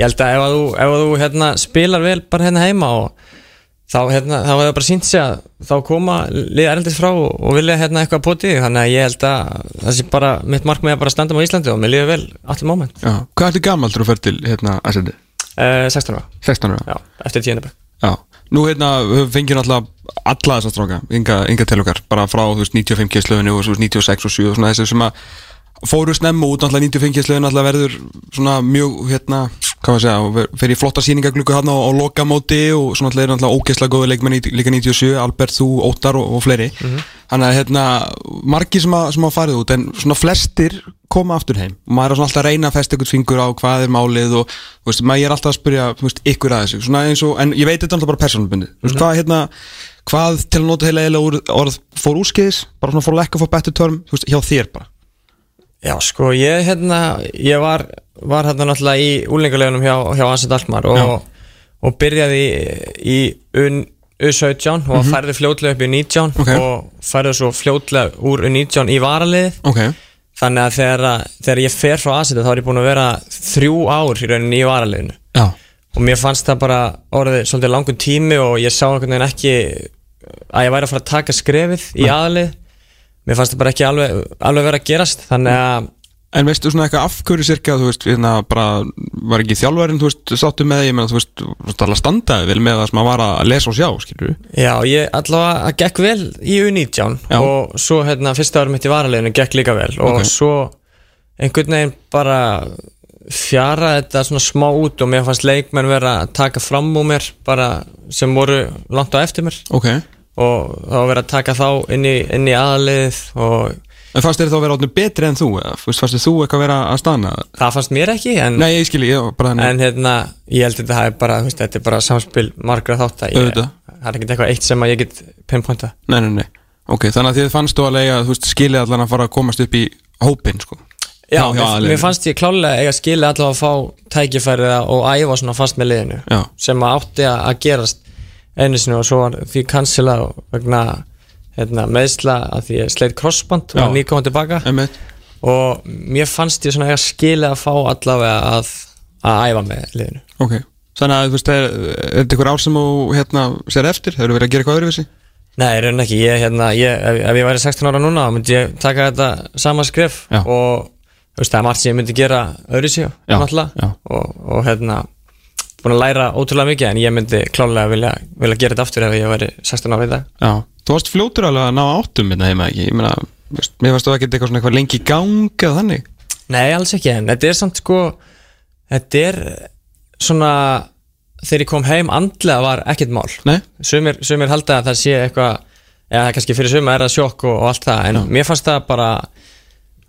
ég held að ef að þú, ef að þú hérna, spilar vel bara hérna heima og þá, hérna, þá hefur það bara sínt sig að þá koma liða erlendis frá og, og vilja hérna eitthvað potið þannig að ég held að það sé bara mitt markmið að bara standa á Íslandi og mér líður vel allir moment Já. Hvað ertu gammal að fer til, hérna, SND? uh, 16 ára, 16 ára? já, eftir tíundabæk Já. Nú hérna, fengið náttúrulega alla þessar stráka, ynga, ynga til okkar bara frá, þú veist, 95 kislöfinu og svo 96 og 7 og svona þessi sem að fóru snemmu út, náttúrulega 95 kislöfinu náttúrulega verður svona mjög, hérna hvað að segja, fer í flotta sýningagluggu hann á, á lokamóti og svona alltaf er náttúrulega ógeðslega góði leikmenn í líka 97, Albert, þú, Óttar og, og fleiri. Þannig að hérna, margir sem, að, sem að farið út en svona flestir koma aftur heim. Og maður er svona alltaf að reyna að festa ykkur fingur á hvað er málið og veist, maður er alltaf að spyrja veist, ykkur að þessu, svona eins og, en ég veit þetta alltaf bara persónubundið, þú veist, hvað hérna hvað til að nota heila eða orð, fór úrskeiðis, bara svona fór lack of a better term, þú veist, hjá þér bara Já, sko, ég hérna, ég var, var hérna náttúrulega í úlingarlegunum hjá, hjá Ansett Alkmaar og, og byrjaði í, í un, U17 og færði fljótlega upp í 19 Ok. og færði svo fljótlega úr U19 í varaliðið. Ok, þannig að þegar, þegar ég fer frá Ansett þá er ég búin að vera þrjú ár í rauninni í varaliðinu. Já, og mér fannst það bara orðið svolítið langur tími og ég sá einhvern veginn ekki að ég væri að fara að taka skrefið í aðalið mér fannst það bara ekki alveg, alveg vera að gerast þannig að En veistu svona eitthvað afhverju cirka, þú veist, hérna bara, var ekki þjálfarinn, þú veist, sáttu með, ég meina, þú veist, þú veist, alveg standaði vel með það sem að var að lesa og sjá, skilur Já, ég allavega að gekk vel í U19 Já. og svo hérna fyrsta árum mitt í varaleginu gekk líka vel og Ok. svo einhvern veginn bara fjara þetta svona smá út og mér fannst leikmenn vera að taka fram úr mér bara sem voru langt á eftir mér Ok, og þá verið að taka þá inn í, inn í aðalið og en fannst þér þá að vera átnum betri en þú, fannst þér þú eitthvað að vera að stana? það fannst mér ekki en, Nei, ég skilji, ég var bara þannig, en hérna ég held að þetta hafi bara, veist, þetta er bara samspil margra þátt að ég, það er ekkert eitthvað eitt sem að ég get pinpointa. Nei, nei, nei, ok, þannig að þið fannst þú alveg að, skilja allan að fara að komast upp í hópin, sko. Já, já, mér, mér fannst ég klálega eiga skili allavega að fá tækifærið og æfa svona fast með liðinu Já. sem að átti að að gerast einu sinni og svo var því cancela vegna hérna, meðsla að því ég sleitt crossband og var nýkominn tilbaka Einmitt. og mér fannst ég svona eiga skili að fá allavega að, að æfa með liðinu Ok, þannig að, þú veist, er, er þetta ykkur ár sem þú, hérna, sér eftir, hefur verið að gera eitthvað öðruvísi? Nei, í rauninni ekki, ég, hérna, ég, ef, ef ég væri 16 ára núna þá myndi ég taka þetta sama skref Já. og þú veist, það er margt sem ég myndi gera öðru sig Já, náttúrulega já. og, og hérna búin að læra ótrúlega mikið en ég myndi klálega vilja, vilja gera þetta aftur ef ég væri 16 ára í dag. Já, þú varst fljótur alveg að ná áttum hérna heima ekki, ég meina, mér fannst þú ekki eitthvað svona eitthvað lengi í gang eða þannig? Nei, alls ekki, en þetta er samt sko þetta er svona þegar ég kom heim andlega var ekkert mál. Nei, sumir, sumir halda að það sé eitthvað eða kannski fyrir suma er það sjokk og, og allt það en mér fannst það bara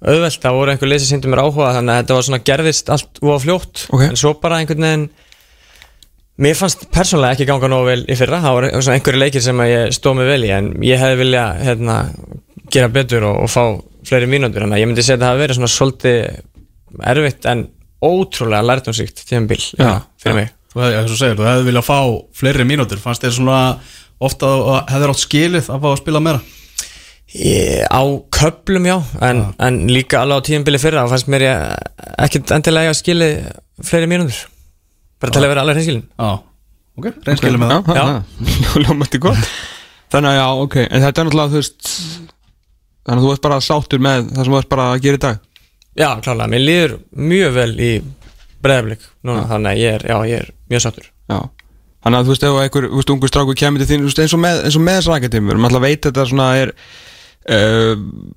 auðvelt, það voru einhver leysi síndu mér áhuga þannig að þetta var svona gerðist allt og fljótt. Ok. en svo bara einhvern veginn mér fannst persónulega ekki ganga nógu vel í fyrra, það svona einhverju leikir sem ég stóð mig vel í en ég hefði vilja hérna, gera betur og, og fá fleiri mínútur. Að ég myndi segja að það hafi verið svona svolítið erfitt en ótrúlega lærtumsíkt tíðanbíl Já, fyrir mig. Þú hefði, hefði viljað fá fleiri mínútur. Fannst þér svona ofta að hefðir átt skilið að fá að spila meira? Ég, á köplum já en, en líka alveg á tíðanbili fyrra og fannst mér ekkert endilega að skili fleiri mínútur bara til að vera alveg hreinskilin. Já, ok, reynskilið með það Já, Já. já. ljómandi gott. Þannig að já, ok, en þetta er náttúrulega, þú veist Þannig að þú ert bara sáttur með það sem þú ert bara að gera í dag. Já, klálega, mér líður mjög vel í breyðablík núna, þannig að ég er, já, ég er mjög sattur Já. Þannig að þú veist, ef einhver, þú veist, ungu stráku kemur til þín, þú veist, eins og með, eins og með þessar akatímur, maður alltaf veit þetta svona er uh,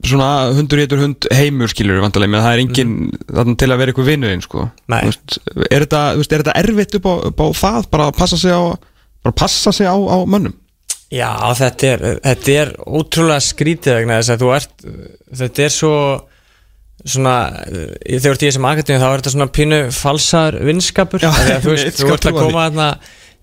svona hundur hétur hund heimur, skilur við vantarlega, menn það er engin þarna til að vera eitthvað vinnuðinn, sko. Veist, er þetta, veist, er þetta erfitt upp á, upp á það, bara að passa sig á, bara passa sig á, á mönnum? Já, þetta er, þetta er ótrúlega skrítið vegna þess að þú ert þetta er svo svona, eh, þegar þú ert í þessum akademi þá er þetta svona pínu falsar vinskapur Já, þú veist, þú ert að koma þarna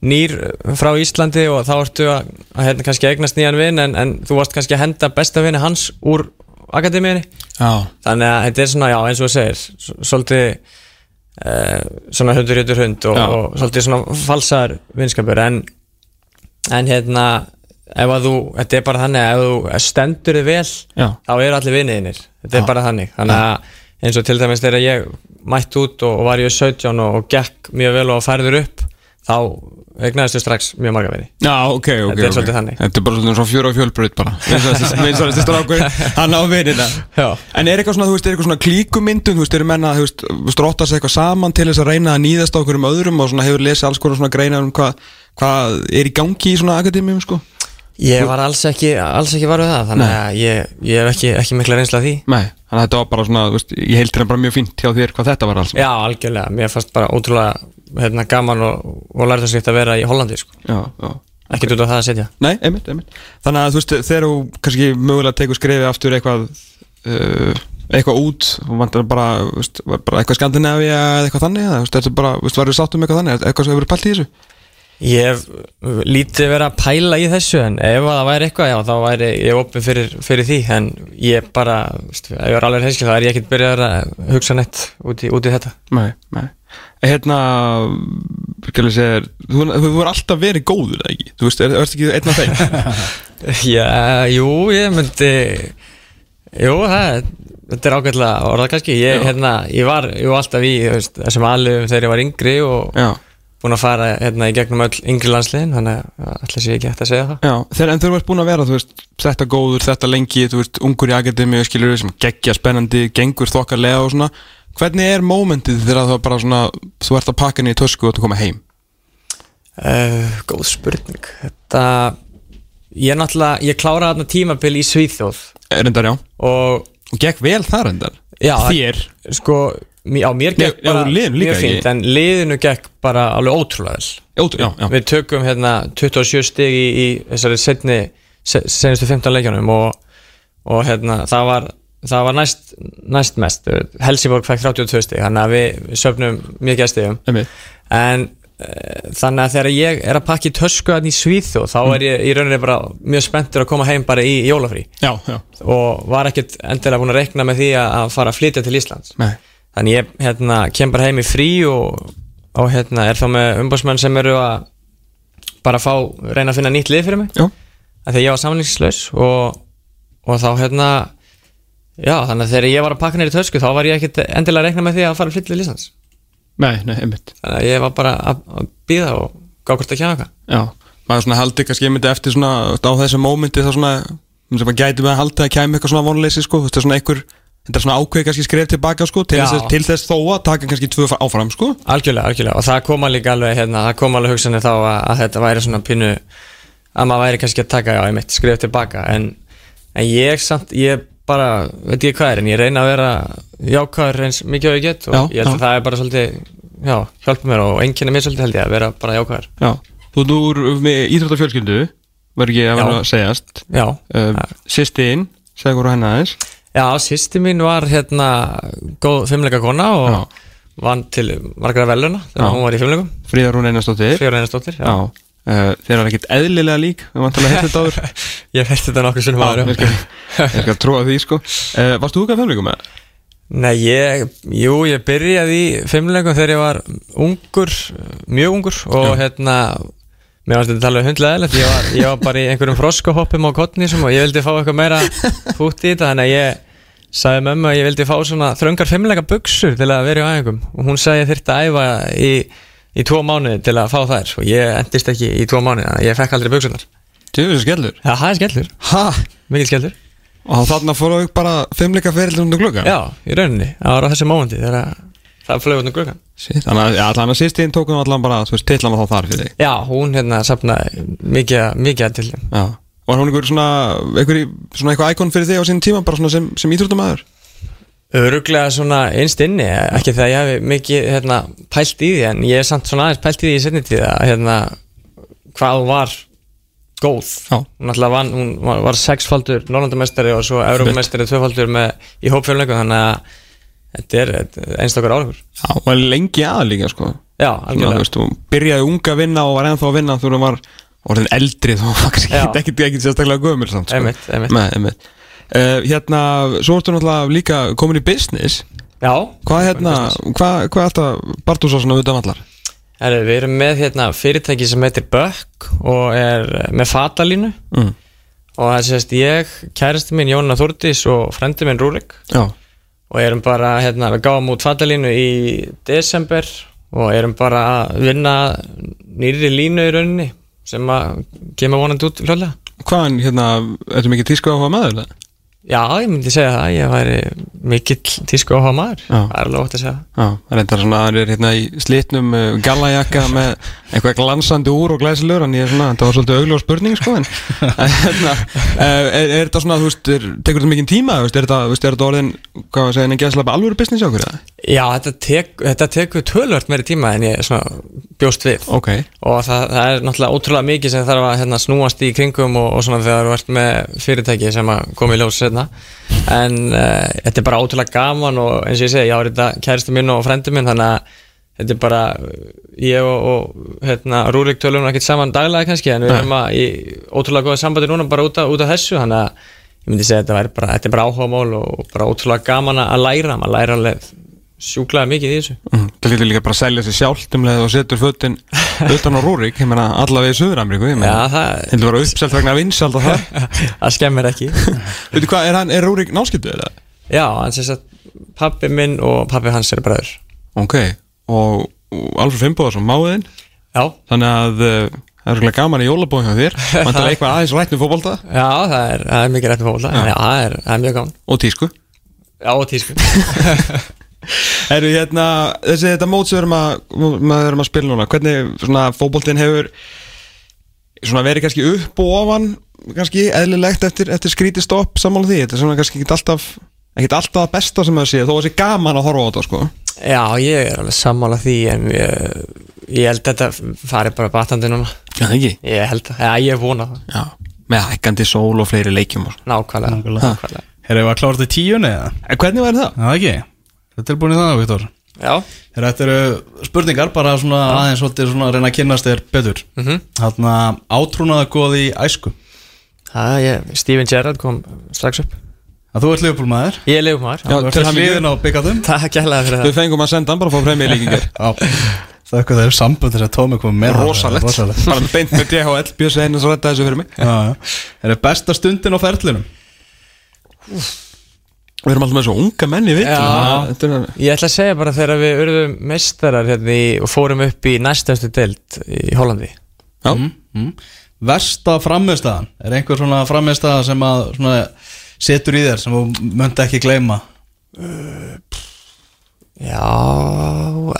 nýr frá Íslandi og þá ertu að, að hérna kannski eignast nýjan vinn en, en þú varst kannski að henda besta vinni hans úr akademiðinni Já. þannig að þetta er svona, já, eins og þú segir svolítið uh, svona hundur yttur hund og, og svolítið svona falsar vinskapur en, en hérna ef að þú, þetta er bara þannig að ef þú stendur þig vel Já. þá eru allir vinniðinir, þetta er Já. bara þannig þannig að eins og til dæmis þegar ég mætt út og var í 17 og, og gekk mjög vel og færður upp þá egnaðistu strax mjög marga vinni Já, ok, ok. Þetta er svolítið þannig. Þetta er bara svona svona fjóra og fjölbrut bara. Vinsarasti strákur, hann á vinina. En er eitthvað svona, þú veist, er eitthvað svona klíkumyndun, þú veist, eru menna, þú veist, strótta sig eitthvað saman til þess að reyna að nýðast á okkur um öðrum og svona hefur lesið alls konar svona greinar um hvað, hvað er í gangi í svona akademíum, sko? Ég var alls ekki, alls ekki var við það Þannig að ég, ég hef ekki, ekki mikla reynsla af því. Nei, þannig að þetta var bara svona, þú veist, ég heiltir hann bara mjög fínt hjá þér hvað þetta var alls. Já, algjörlega, mér fannst bara ótrúlega hérna, gaman og, og þess að vera í Hollandi sko. Já, já. Ekki út á það að setja. Nei, einmitt, einmitt. Þannig að þú veist, þegar þú kannski mögulega tekur skrifið aftur eitthvað uh, eitthvað út og vantar bara, þú veist, var bara eitthvað Skandinavia eða eitthvað þannig eða, þú veist, bara, þú veist, varður sátt um eitthvað þannig, eitthvað sem hefur pælt í þessu Ég hef lítið verið að pæla í þessu en ef að það væri eitthvað, já, þá væri ég opið fyrir, fyrir því en ég bara, ef ég var alveg hinskil þá er ég ekkert byrjað að hugsa neitt út í, út í þetta. Nei, nei. Hérna, skilja segja þú, voru alltaf verið góður, ekki? Þú veist, er, ertu ekki einn af þeim? Já, jú, ég myndi Jú, það Þetta er ágætlega orðað kannski. Ég, hérna, ég var jú, alltaf í þessum alveg þegar ég var yngri og Já, búin að fara hérna, í gegnum öll yngri landsliðin þannig að alltaf sé ekki hægt að segja það. Já þegar, En þú ert búin að vera, þú veist, þetta góður, þetta lengi þú veist, ungur í akademi, skilur sem geggja spennandi, gengur þokkarlega og svona. Hvernig er mómentið þegar það bara svona þú ert að pakka henni í tösku og þú koma heim? uh, Góð spurning. Þetta Ég náttúrulega, ég kláraði þarna tímabil í Svíþjóð. Reyndar, já. Og Og gekk vel þar reyndar? Já, Þér? sko, mér- á mér gekk já, bara líka mjög ekki. en liðinu gekk bara alveg ótrúlega vel. Já, já. Við tökum hérna 27 stig í, í þessari setni se- senustu 15 leikjanum og, og hérna það var, það var næst, næst mest. Helsingborg fekk 32 stig þannig að við, við söfnum mikið að stigum. En uh, þannig að þegar ég er að pakka í tösku hann í Svíþjóð þá er ég í rauninni bara mjög spenntur að koma heim bara í jólafrí. Já, já. Og var ekkert endilega búin að reikna með því að fara að flytja til Íslands. Nei Þannig ég hérna, kem bara heim í frí og, og hérna, er þá með umbásmenn sem eru að bara fá, reyna að finna nýtt lið fyrir mig. Já. að því ég var samlingslaus og, og þá hérna já, þannig að þegar ég var að pakka neyri tösku þá var ég ekkert endilega að reikna með því að fara að flytja til Íslands Nei, nei, einmitt. Þannig að ég var bara að, að býða og gá hvort að kjá eitthvað. Já, maður svona haldi kannski ég myndi eftir svona á þessu mómenti þá svona sem maður gæti með að halda að kæmi eitthvað svona vonleysi sko, þú veist, það er svona einhver þetta er svona ákveð kannski skref tilbaka sko til Já. þess, til þess þó að taka kannski tvö áfram sko. Algjörlega, algjörlega. Og það koma líka alveg hérna, það koma alveg hugsanir þá að, að þetta væri svona pínu að maður væri kannski að taka já, ég mitt skrif tilbaka en, en ég samt, ég bara veit ég hvað er, en ég reyna að vera jákvæður eins mikið og ég get og Já, ég held já. að það er bara svolítið já, hjálpa mér og einkenni mér svolítið held ég að vera bara jákvæður. Já, þú þú eru með íþróttafjölskyldu verður ekki að Já. vera að segjast. Já, uh, Sýstin, já, sýsti mín var hérna góð fimmleika kona og Já. vann til margra veluna þegar Já. hún var í fimmleikum, Fríðar hún einastóttir Freyr Einarsdóttir Já, uh, þeir eru ekkert eðlilega lík við vantum að heita þetta áður. Ég veit þetta nokkuð sem Já, maður ég skal, trúa því sko. Uh, Varst þú hvað femleikum með? Nei, ég, jú, ég byrjaði í fimmleikum þegar ég var ungur, mjög ungur og hérna, mér varst þetta alveg hundlega eðlert, ég var, ég var bara í einhverjum froskahoppum á kottnísum og ég vildi fá eitthvað meira fút í þetta, þannig að ég sagði mömmu að ég vildi fá svona þröngar fimmleika buksur til að vera í æfingum og hún sagði ég þyrfti að æfa í, í tvo mánuði til að fá þær og ég endist ekki í tvo mánuði, þannig að ég fekk aldrei buksunar. Þú veist skellur Já, það er skellur, Ha? mikil skellur. Og þarna fóru við bara fimmleika feril það var á þessu mómenti þegar það flög út um gluggan. Shit, Þannig að allan að sýstin tók hún allan bara, veist, titlan var þá þar fyrir þig Já, hún hérna sapnaði mikið, mikið að til þeim. Já Var hún einhver svona, einhver, svona eitthvað íkon fyrir þig á sín tíma, bara svona sem, sem íþróttamæður? Öruglega svona einst inni, ekki þegar ég hef mikið hérna, pælt í því, en ég hef samt svona aðeins pælt í því í setni tíð að hérna, hvað var góð. Já. Hún var, var sexfaldur Norrlandamestari og svo Európamestari tvöfaldur með, í hópfjörleikum, þannig að þetta er, er einstakar árangur. Já, hún var lengi að líka, sko Já, Svona, þú byrjaði unga að vinna og var ennþá að vinna hún var orðin eldri þá ekkert, ekkert sérstaklega gömur samt, sko. Einmitt, einmitt. Nei, einmitt. Uh, hérna, svo ertu náttúrulega líka komin í business Já. Hvað hérna, hvað, hvað er þetta Bartús svona utan allar? Herri, við erum með hérna, fyrirtæki sem heitir Bökk og er með fatalínu Mm. og það sést ég, kærasti mín Jóna Þúrdís og frendi minn Rúrik Já, og erum bara, hérna, við gáum út fatalínu í desember og erum bara að vinna nýri línu í rauninni sem að kemur vonandi út fljóðlega hvaðan, hérna, ertu mikið tísku áhuga maður? Já, ég myndi segja það, ég væri mikill tísku áhuga maður Já. Það er alveg ótt að segja Já, það er eitthvað svona, hann er hérna í slitnum uh, gallajakka með eitthvað glansandi úr og glæsilegur en ég er svona, þetta var svolítið augljós spurning sko en hérna, uh, er, er þetta svona, þú veist, er, tekur þetta mikinn tíma, er þú veist, er þetta orðin, hvað var að segja, en ekki að slappa alvöru business á okkur, eða? Já, þetta, tek, þetta tekur tölvört meiri tíma en ég svona bjóst við. Ok, og það, það er náttúrulega ótrúlega mikið sem þarf að hérna, snúast í kringum og, og svona þegar þú ert með fyrirtæki sem að koma í ljós setna en uh, þetta er bara ótrúlega gaman og eins og ég segi, ég á þetta kæristu minn og frendi minn þannig að þetta er bara uh, ég og, og hérna, Rúrik tölum ekki saman daglega kannski en við erum að í ótrúlega góða sambandi núna bara út af þessu þannig að ég myndi segja að þetta, bara, þetta er bara áhuga mál og bara ótrúlega gaman að læra. Maður læra alveg sjúklaði mikið í þessu. Mm, það lítur líka bara að selja sér sjálft um leið og setur fötin utan á Rúrik, ég meina allavega í Suður-Ameríku, ég meina, Já, það, heldur bara uppselt vegna vinsald og það, það skemmir ekki. Veitu hvað, er hann, er Rúrik náskildu eða? Já, hann sést að pappi minn og pappi hans eru bræður. Ok, og, Alfred Fimboðarsson, máðinn, Já, þannig að uh, það er rúglega gaman í jólabóðum hjá þér, vantar eitthvað aðeins rætnu fótbolta? Já það, er, það er mikið rætt með fólta Já, það er, það er mjög gaman. Og tísku. Já, og tísku. Eru hérna, þessi þetta mót sem við erum að, erum að spila núna, hvernig svona fótboltinn hefur svona verið kannski upp og ofan, kannski eðlilegt eftir, eftir skrítið stopp sammála því, þetta er svona kannski ekki alltaf, ekki alltaf það besta sem maður sé, þó að sé gaman að horfa á þetta sko. Já, ég er alveg sammála því en ég, ég held að þetta fari bara batandi núna Já, það ekki. Ég held að, já, ég vona það Já, með hækkandi sól og fleiri leikjum og. Nákvæmlega, Nákvæmlega. nákvæmlega. Herra, ég var klárt í tíunni eða? En hvernig var það? Já, ekki Þetta er tilbúin í það, Viktor Já, Herra, þetta eru spurningar bara svona aðeins svolítið svona að reyna að kynnast þér betur mm Mhm. -hmm. Þarna átrúnaða góði í æsku það er, Steven Gerrard kom strax upp að þú ert liðbúlmaður Ég er leifumar Já, Þú til ert hliðin á Það er fyrir Við það fengum að senda hann bara að fá premjör líkingar. Þakka þeir sambund þess að Tómi kom með Rosalegt. Rosalegt Bara beint með DHL, Björns Einars að rætta þessu fyrir mig. Já, já. Er það besta stundin á ferlinum? Við erum alltaf með svo unga menni við. Er Ég ætla að segja bara þegar við urðum meistarar hérna í, og fórum upp í næstastu deild í Hollandi Já. Mm. Versta frammiðstæðan Er einhver svona frammiðstæða sem að svona, setur í þér sem þú möndi ekki gleyma? Já,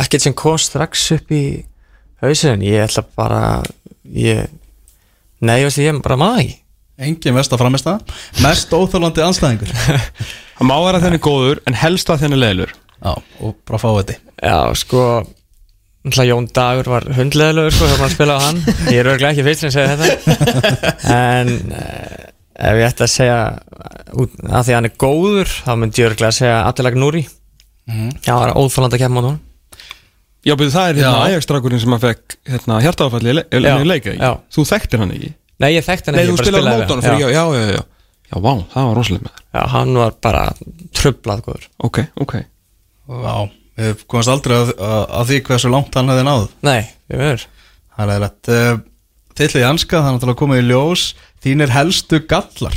ekkert sem kom strax upp í hausinn, ég ætla bara ég, nei, ég veist ég bara maður ekki. Engin versta frammiðstæða Mest óþálandi anstæðingur Það má vera þenni góður en helst að þenni leðlur. Já, og bara fá þetta Já, sko Jón Dagur var hundleðilegur sko, þegar maður spilaði á hann. Ég er örglega ekki fyrst sem segja þetta. En uh, ef ég ætti að segja út, að því að hann er góður þá myndi ég örglega að segja Abdelag Núri. Já, það er óþálandi að kemma á hann Já, betur það er hérna. Ajax-drakurinn sem að fekk hérna, hjartáfalli í le Já, le leika, já. Þú þekktir hann ekki? Nei, ég þekkti hann Nei, ekki, þú ég bara spilaði spilaði mót hann við fyrir, já, já, já, já. Já, vá, það var rosalega með þér. Já, hann var bara trublað góður. Ok, ok. Já, við komast aldrei að, að, að því hversu langt hann hefði náð. Nei, við verður Það er er helstu gallar.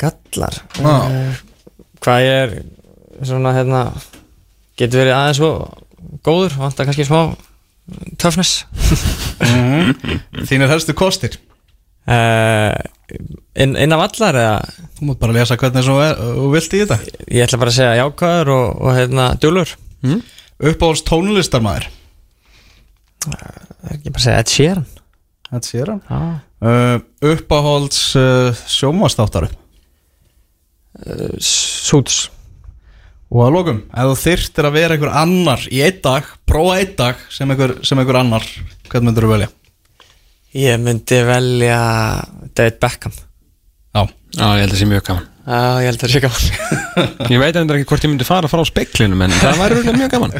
Gallar. Eh, Hvað ég er svona hérna getur verið aðeins svo góður vantar kannski smá toughness? Þínir helstu kostir? Uh, inn, inn af allar eða? Þú mútt bara lesa hvernig þú er- þú vilt í þetta. Ég ætla bara að segja jákvæður og, og hérna djúlur Uppáhalds tónlistarmaður? Það er ekki bara segja Ed Sheeran. Sér hann Já. Uh, Uppáhalds uh, sjómastáttaru Suits. Og að lókum, ef þú þyrftir að vera einhver annar í einn dag, prófa einn dag sem einhver, sem einhver annar, hvern myndur þú velja? ég myndi velja David Beckham. Já, Já, ég held að það sé mjög gaman. Já, ég held að það sé gaman. Ég veit endur ekki hvort ég myndi fara frá speklinum en það væri mjög gaman.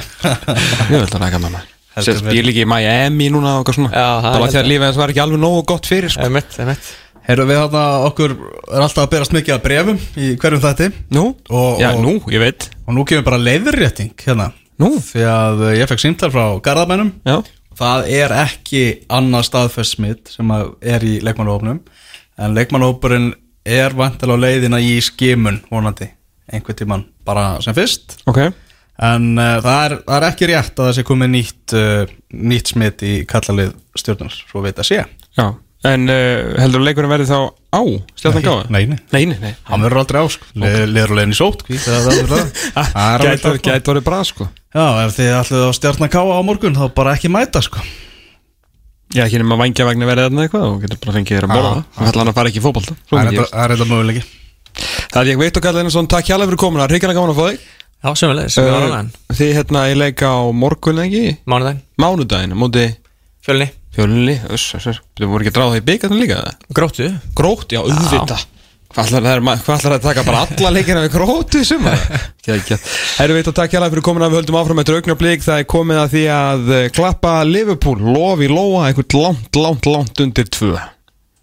Ég held að það er gaman Sett spil ekki í Miami núna og eitthvað svona. Já, það Það var held þegar ég. lífið þess var ekki alveg nógu gott fyrir sko. Emitt, emitt heyrðu við þarna okkur er alltaf að berast mikið að brefum í hverjum þætti. Nú? Og- Já, og- nú, ég veit. og nú kemur bara leiðurrétting hérna. Nú? því að uh, ég fekk símtal frá Garðabænum. Já. Það er ekki annað staðfest smitt sem að er í leikmannahópnum en leikmannahópurinn er vantilega á leiðina í skimun vonandi. Einhvern tíman bara sem fyrst. Ok en uh, það, er, það er ekki rétt að það sé komið nýtt, uh, nýtt smitt í kallalið stjórnars svo veit að sé. Já En uh, heldur leikurinn verði þá á Stjarnan Gáða? Nei, nei. Nei, Hann verður aldrei á sko. Leður og leiðin í sót gæti orðið bra sko. Já, ef þið ætlið á stjarnan káa á morgun þá bara ekki mæta sko. Já, ekki nema vangja vegna verið þarna eitthvað og getur bara fengið þér að borða. Það ætla hann að fara ekki í fótbolta Svo Það er þetta- möguleiki. Það er ég veit og Karl Að Já, sömulegis, sem við varum uh, aðeins Þið hérna í leika á morgun ekki? Mánudaginn, Mánudaginn, móti fjölni, fjölunni Öss, öss, öss Þið voru ekki að draða það í byggarnir líka það? gróttu. Grótt, já, auðvita Hvað ætlar það það að taka bara alla leikina við gróttu í sumar? Herru veit og takk hjálpa fyrir komuna, við höldum áfram með draugnablík Það er komið að því að eh, klappa Liverpool, lof í lóa, einhvern langt, langt, langt undir tvö